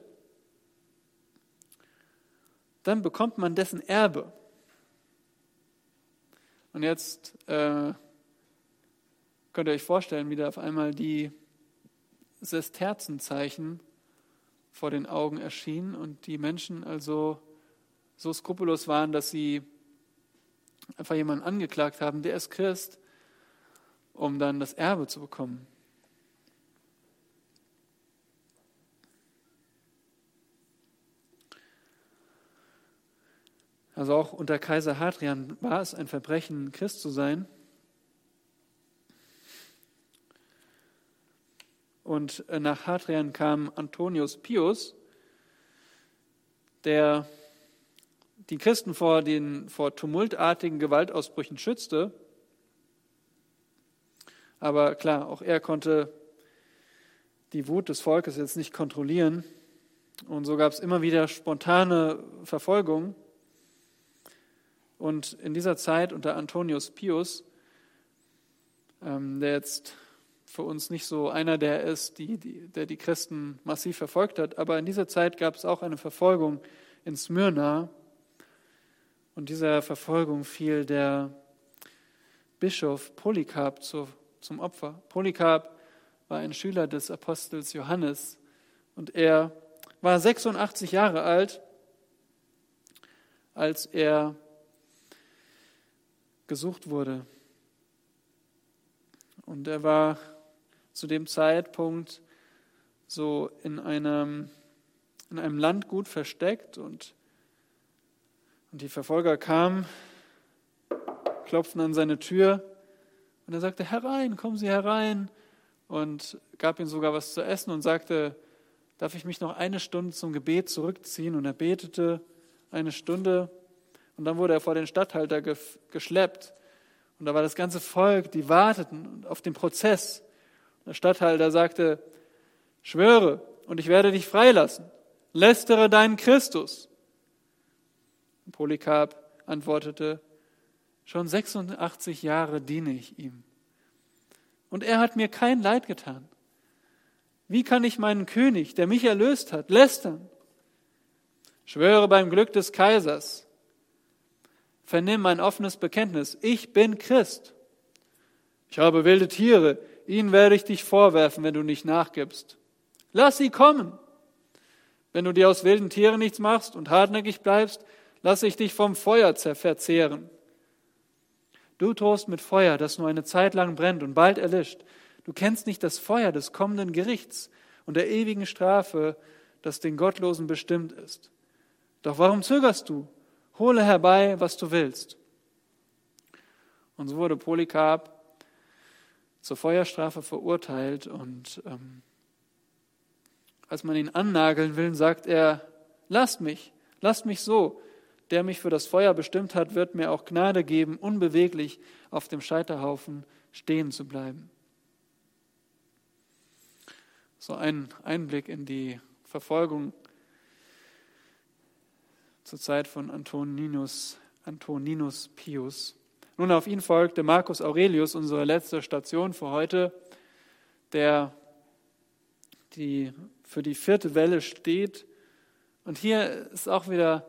dann bekommt man dessen Erbe. Und jetzt äh, könnt ihr euch vorstellen, wie da auf einmal die Sesterzenzeichen vor den Augen erschienen und die Menschen also so skrupellos waren, dass sie einfach jemanden angeklagt haben, der ist Christ, um dann das Erbe zu bekommen. Also auch unter Kaiser Hadrian war es ein Verbrechen, Christ zu sein. Und nach Hadrian kam Antonius Pius, der die Christen vor, den, vor tumultartigen Gewaltausbrüchen schützte. Aber klar, auch er konnte die Wut des Volkes jetzt nicht kontrollieren. Und so gab es immer wieder spontane Verfolgung. Und in dieser Zeit unter Antonius Pius, ähm, der jetzt für uns nicht so einer der ist, die, die, der die Christen massiv verfolgt hat, aber in dieser Zeit gab es auch eine Verfolgung in Smyrna, und dieser Verfolgung fiel der Bischof Polycarp zu, zum Opfer. Polycarp war ein Schüler des Apostels Johannes und er war 86 Jahre alt, als er gesucht wurde. Und er war zu dem Zeitpunkt so in einem, in einem Landgut versteckt und und die Verfolger kamen, klopften an seine Tür und er sagte, herein, kommen Sie herein und gab ihm sogar was zu essen und sagte, darf ich mich noch eine Stunde zum Gebet zurückziehen? Und er betete eine Stunde und dann wurde er vor den Statthalter geschleppt. Und da war das ganze Volk, die warteten auf den Prozess. Der Statthalter sagte, schwöre und ich werde dich freilassen. Lästere deinen Christus. Polycarp antwortete, schon 86 Jahre diene ich ihm. Und er hat mir kein Leid getan. Wie kann ich meinen König, der mich erlöst hat, lästern? Schwöre beim Glück des Kaisers. Vernimm mein offenes Bekenntnis. Ich bin Christ. Ich habe wilde Tiere. Ihnen werde ich dich vorwerfen, wenn du nicht nachgibst. Lass sie kommen. Wenn du dir aus wilden Tieren nichts machst und hartnäckig bleibst, lass ich dich vom Feuer verzehren. Du drohst mit Feuer, das nur eine Zeit lang brennt und bald erlischt. Du kennst nicht das Feuer des kommenden Gerichts und der ewigen Strafe, das den Gottlosen bestimmt ist. Doch warum zögerst du? Hole herbei, was du willst. Und so wurde Polycarp zur Feuerstrafe verurteilt und ähm, als man ihn annageln will, sagt er, lasst mich, lasst mich so, der mich für das Feuer bestimmt hat, wird mir auch Gnade geben, unbeweglich auf dem Scheiterhaufen stehen zu bleiben. So ein Einblick in die Verfolgung zur Zeit von Antoninus, Antoninus Pius. Nun, auf ihn folgte Marcus Aurelius, unsere letzte Station für heute, der die für die vierte Welle steht. Und hier ist auch wieder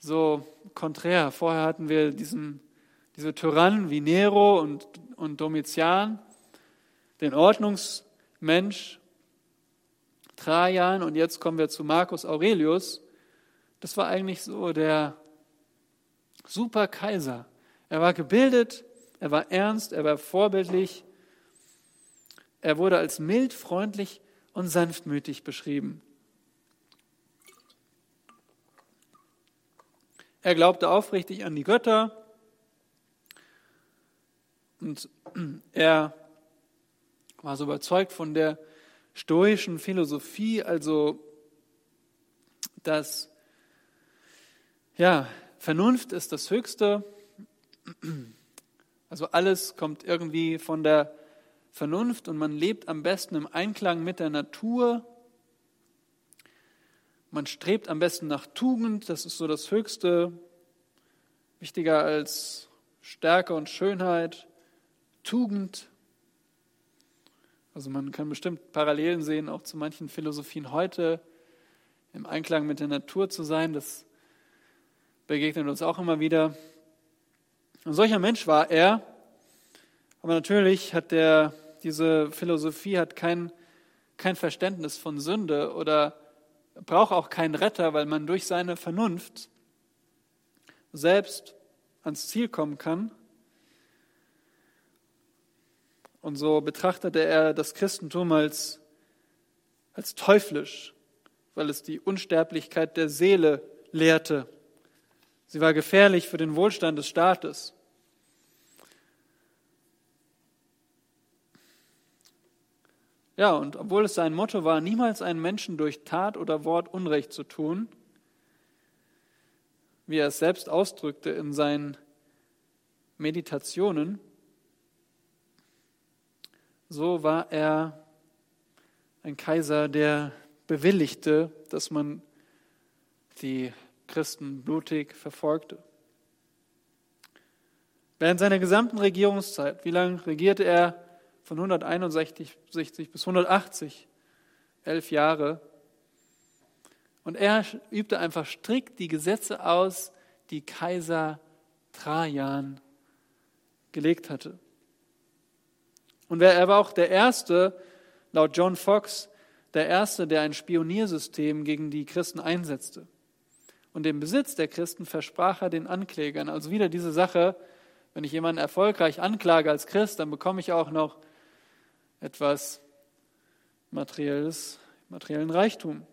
so konträr. Vorher hatten wir diesen, diese Tyrannen wie Nero und, und Domitian, den Ordnungsmensch Trajan und jetzt kommen wir zu Marcus Aurelius. Das war eigentlich so der Superkaiser. Er war gebildet, er war ernst, er war vorbildlich. Er wurde als mild, freundlich und sanftmütig beschrieben. Er glaubte aufrichtig an die Götter und er war so überzeugt von der stoischen Philosophie, also dass ja, Vernunft ist das Höchste. Also alles kommt irgendwie von der Vernunft und man lebt am besten im Einklang mit der Natur. Man strebt am besten nach Tugend, das ist so das Höchste. wichtiger als Stärke und Schönheit, Tugend. Also man kann bestimmt Parallelen sehen, auch zu manchen Philosophien heute, im Einklang mit der Natur zu sein. Das begegnet uns auch immer wieder. Ein solcher Mensch war er. Aber natürlich hat der, diese Philosophie hat kein, kein Verständnis von Sünde oder braucht auch keinen Retter, weil man durch seine Vernunft selbst ans Ziel kommen kann. Und so betrachtete er das Christentum als, als teuflisch, weil es die Unsterblichkeit der Seele lehrte. Sie war gefährlich für den Wohlstand des Staates. Ja, und obwohl es sein Motto war, niemals einen Menschen durch Tat oder Wort Unrecht zu tun, wie er es selbst ausdrückte in seinen Meditationen, so war er ein Kaiser, der bewilligte, dass man die Christen blutig verfolgte. Während seiner gesamten Regierungszeit, wie lange regierte er? Von 161 bis 180, elf Jahre. Und er übte einfach strikt die Gesetze aus, die Kaiser Trajan gelegt hatte. Und er war auch der Erste, laut John Fox, der Erste, der ein Spioniersystem gegen die Christen einsetzte. Und den Besitz der Christen versprach er den Anklägern. Also wieder diese Sache, wenn ich jemanden erfolgreich anklage als Christ, dann bekomme ich auch noch etwas materielles, materiellen Reichtum.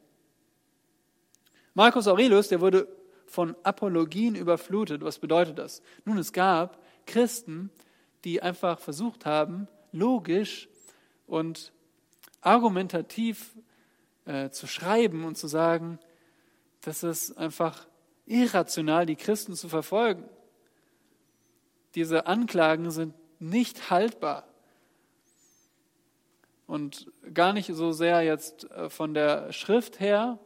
Marcus Aurelius, der wurde von Apologien überflutet. Was bedeutet das? Nun, es gab Christen, die einfach versucht haben, logisch und argumentativ äh, zu schreiben und zu sagen, das ist einfach irrational, die Christen zu verfolgen. Diese Anklagen sind nicht haltbar. Und gar nicht so sehr jetzt äh, von der Schrift her,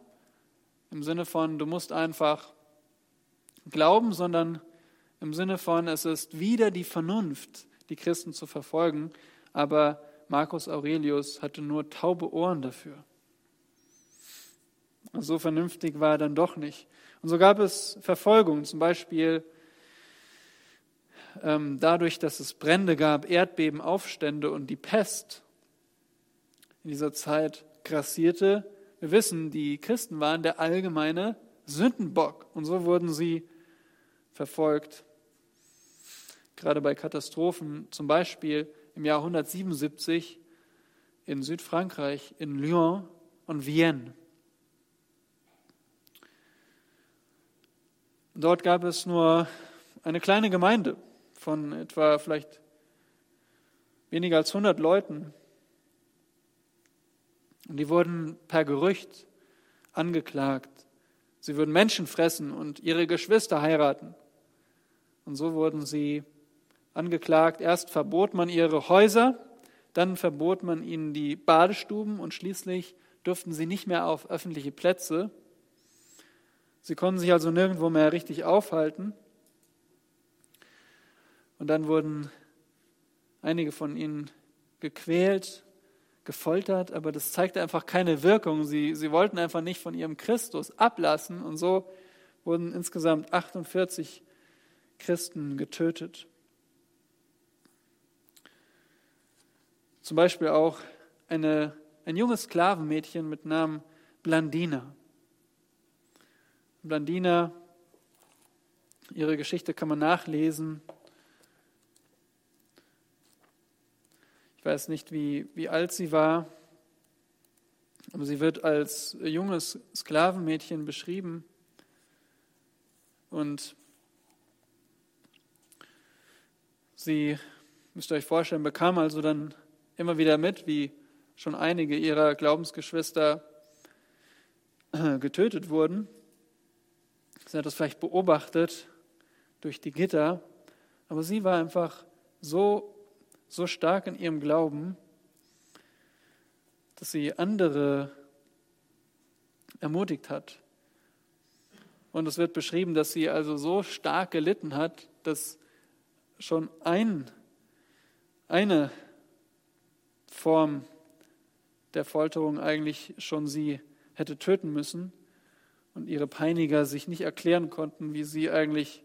im Sinne von, du musst einfach glauben, sondern im Sinne von, es ist wieder die Vernunft, die Christen zu verfolgen. Aber Marcus Aurelius hatte nur taube Ohren dafür. So vernünftig war er dann doch nicht. Und so gab es Verfolgung, zum Beispiel ähm, dadurch, dass es Brände gab, Erdbeben, Aufstände und die Pest in dieser Zeit grassierte. Wir wissen, die Christen waren der allgemeine Sündenbock und so wurden sie verfolgt. Gerade bei Katastrophen, zum Beispiel im Jahr 177 in Südfrankreich, in Lyon und Vienne. Dort gab es nur eine kleine Gemeinde von etwa vielleicht weniger als 100 Leuten. Und die wurden per Gerücht angeklagt. Sie würden Menschen fressen und ihre Geschwister heiraten. Und so wurden sie angeklagt. Erst verbot man ihre Häuser, dann verbot man ihnen die Badestuben und schließlich durften sie nicht mehr auf öffentliche Plätze. Sie konnten sich also nirgendwo mehr richtig aufhalten. Und dann wurden einige von ihnen gequält, gefoltert, aber das zeigte einfach keine Wirkung. Sie, sie wollten einfach nicht von ihrem Christus ablassen und so wurden insgesamt 48 Christen getötet. Zum Beispiel auch eine, ein junges Sklavenmädchen mit Namen Blandina. Blandina, ihre Geschichte kann man nachlesen. Ich weiß nicht, wie, wie alt sie war, aber sie wird als junges Sklavenmädchen beschrieben. Und sie, müsst ihr euch vorstellen, bekam also dann immer wieder mit, wie schon einige ihrer Glaubensgeschwister getötet wurden. Sie hat das vielleicht beobachtet durch die Gitter, aber sie war einfach so, so stark in ihrem Glauben, dass sie andere ermutigt hat. Und es wird beschrieben, dass sie also so stark gelitten hat, dass schon ein, eine Form der Folterung eigentlich schon sie hätte töten müssen und ihre Peiniger sich nicht erklären konnten, wie sie eigentlich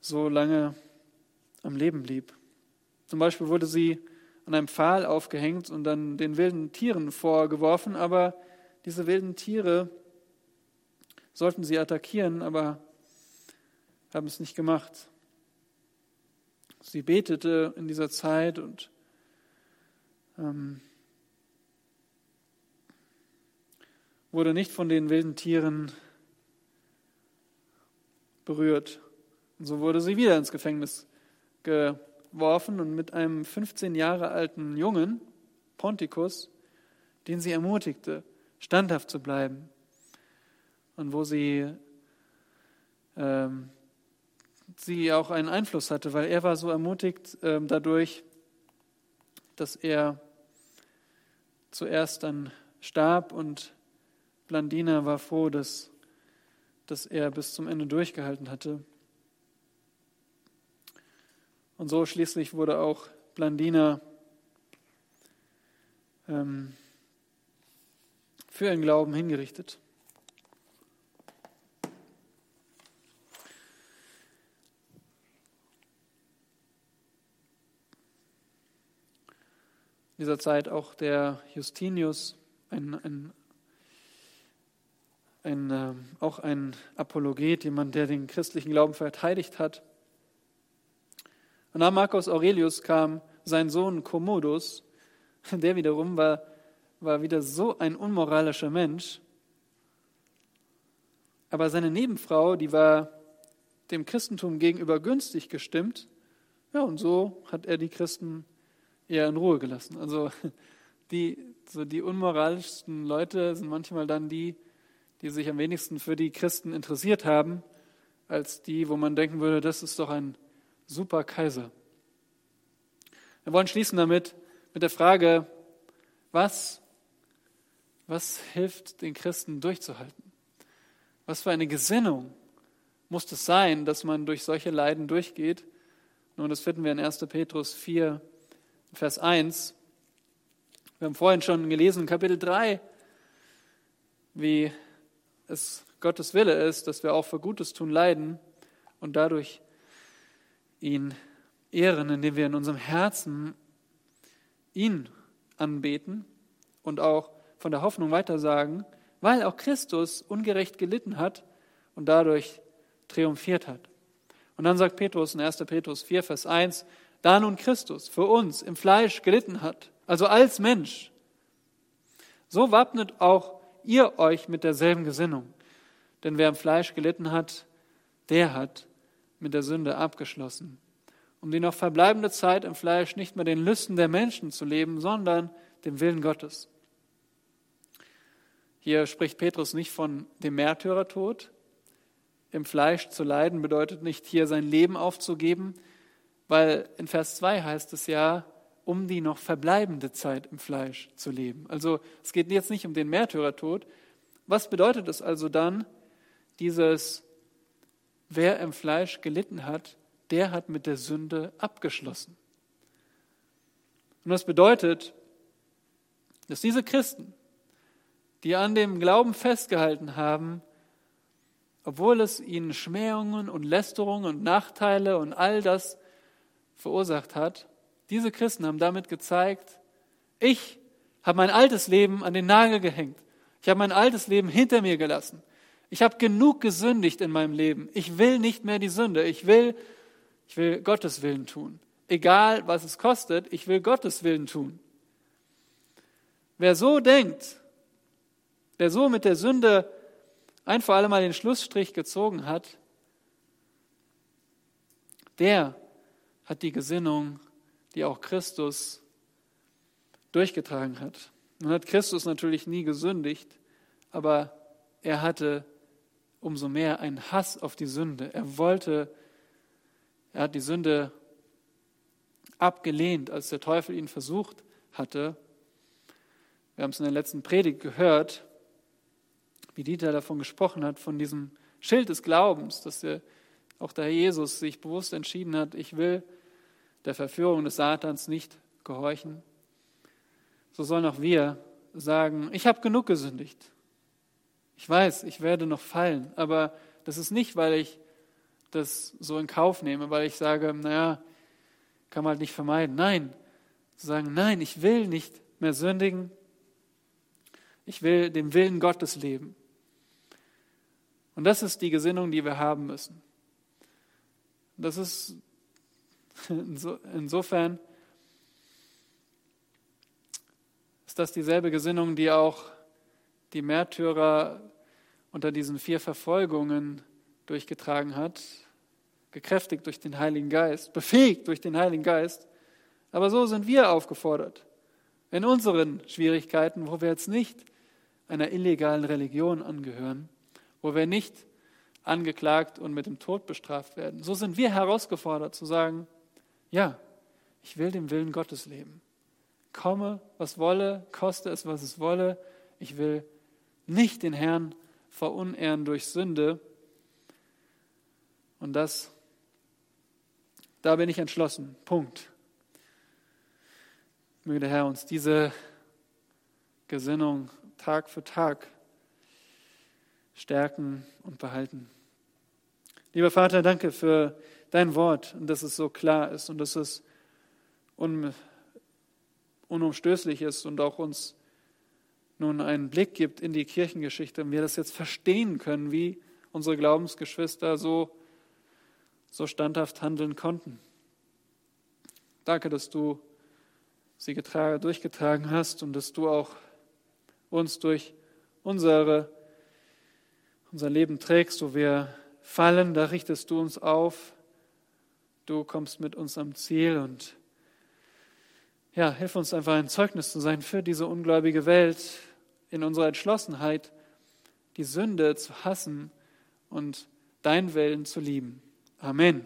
so lange am Leben blieb. Zum Beispiel wurde sie an einem Pfahl aufgehängt und dann den wilden Tieren vorgeworfen, aber diese wilden Tiere sollten sie attackieren, aber haben es nicht gemacht. Sie betete in dieser Zeit und ähm, wurde nicht von den wilden Tieren berührt. Und so wurde sie wieder ins Gefängnis geworfen und mit einem 15 Jahre alten Jungen, Pontikus, den sie ermutigte, standhaft zu bleiben. Und wo sie, ähm, sie auch einen Einfluss hatte, weil er war so ermutigt ähm, dadurch, dass er zuerst dann starb und Blandina war froh, dass, dass er bis zum Ende durchgehalten hatte. Und so schließlich wurde auch Blandina ähm, für ihren Glauben hingerichtet. In dieser Zeit auch der Justinius, ein, ein, ein, äh, auch ein Apologet, jemand, der den christlichen Glauben verteidigt hat. Und nach Marcus Aurelius kam sein Sohn Commodus, der wiederum war, war wieder so ein unmoralischer Mensch. Aber seine Nebenfrau, die war dem Christentum gegenüber günstig gestimmt. Ja, und so hat er die Christen eher in Ruhe gelassen. Also die, so die unmoralischsten Leute sind manchmal dann die, die sich am wenigsten für die Christen interessiert haben, als die, wo man denken würde, das ist doch ein super Kaiser. Wir wollen schließen damit mit der Frage, was, was hilft den Christen durchzuhalten? Was für eine Gesinnung muss es sein, dass man durch solche Leiden durchgeht? Nun, das finden wir in 1. Petrus 4, Vers 1. Wir haben vorhin schon gelesen, Kapitel 3, wie es Gottes Wille ist, dass wir auch für Gutes tun leiden und dadurch ihn ehren, indem wir in unserem Herzen ihn anbeten und auch von der Hoffnung weitersagen, weil auch Christus ungerecht gelitten hat und dadurch triumphiert hat. Und dann sagt Petrus in 1. Petrus 4, Vers 1, da nun Christus für uns im Fleisch gelitten hat, also als Mensch, so wappnet auch ihr euch mit derselben Gesinnung. Denn wer im Fleisch gelitten hat, der hat mit der Sünde abgeschlossen, um die noch verbleibende Zeit im Fleisch nicht mehr den Lüsten der Menschen zu leben, sondern dem Willen Gottes. Hier spricht Petrus nicht von dem Märtyrertod. Im Fleisch zu leiden bedeutet nicht hier sein Leben aufzugeben, weil in Vers 2 heißt es ja, um die noch verbleibende Zeit im Fleisch zu leben. Also es geht jetzt nicht um den Märtyrertod. Was bedeutet es also dann, dieses Wer im Fleisch gelitten hat, der hat mit der Sünde abgeschlossen. Und das bedeutet, dass diese Christen, die an dem Glauben festgehalten haben, obwohl es ihnen Schmähungen und Lästerungen und Nachteile und all das verursacht hat, diese Christen haben damit gezeigt, ich habe mein altes Leben an den Nagel gehängt. Ich habe mein altes Leben hinter mir gelassen. Ich habe genug gesündigt in meinem Leben. Ich will nicht mehr die Sünde. Ich will, ich will Gottes Willen tun. Egal, was es kostet, ich will Gottes Willen tun. Wer so denkt, wer so mit der Sünde ein für alle Mal den Schlussstrich gezogen hat, der hat die Gesinnung, die auch Christus durchgetragen hat. Nun hat Christus natürlich nie gesündigt, aber er hatte umso mehr einen Hass auf die Sünde. Er wollte, er hat die Sünde abgelehnt, als der Teufel ihn versucht hatte. Wir haben es in der letzten Predigt gehört, wie Dieter davon gesprochen hat, von diesem Schild des Glaubens, dass der, auch der Herr Jesus sich bewusst entschieden hat, ich will der Verführung des Satans nicht gehorchen. So sollen auch wir sagen, ich habe genug gesündigt. Ich weiß, ich werde noch fallen, aber das ist nicht, weil ich das so in Kauf nehme, weil ich sage, naja, kann man halt nicht vermeiden. Nein, zu sagen, nein, ich will nicht mehr sündigen. Ich will dem Willen Gottes leben. Und das ist die Gesinnung, die wir haben müssen. Das ist insofern ist das dieselbe Gesinnung, die auch die Märtyrer unter diesen vier Verfolgungen durchgetragen hat, gekräftigt durch den Heiligen Geist, befähigt durch den Heiligen Geist. Aber so sind wir aufgefordert, in unseren Schwierigkeiten, wo wir jetzt nicht einer illegalen Religion angehören, wo wir nicht angeklagt und mit dem Tod bestraft werden. So sind wir herausgefordert zu sagen, ja, ich will dem Willen Gottes leben. Komme, was wolle, koste es, was es wolle. Ich will nicht den Herrn verunehren durch Sünde. Und das, da bin ich entschlossen. Punkt. Möge der Herr uns diese Gesinnung Tag für Tag stärken und behalten. Lieber Vater, danke für dein Wort und dass es so klar ist und dass es un, unumstößlich ist und auch uns nun einen Blick gibt in die Kirchengeschichte und wir das jetzt verstehen können, wie unsere Glaubensgeschwister so, so standhaft handeln konnten. Danke, dass du sie getragen, durchgetragen hast und dass du auch uns durch unsere unser Leben trägst, wo wir fallen, da richtest du uns auf. Du kommst mit uns am Ziel und ja, hilf uns einfach ein Zeugnis zu sein für diese ungläubige Welt, in unserer Entschlossenheit, die Sünde zu hassen und dein Willen zu lieben. Amen.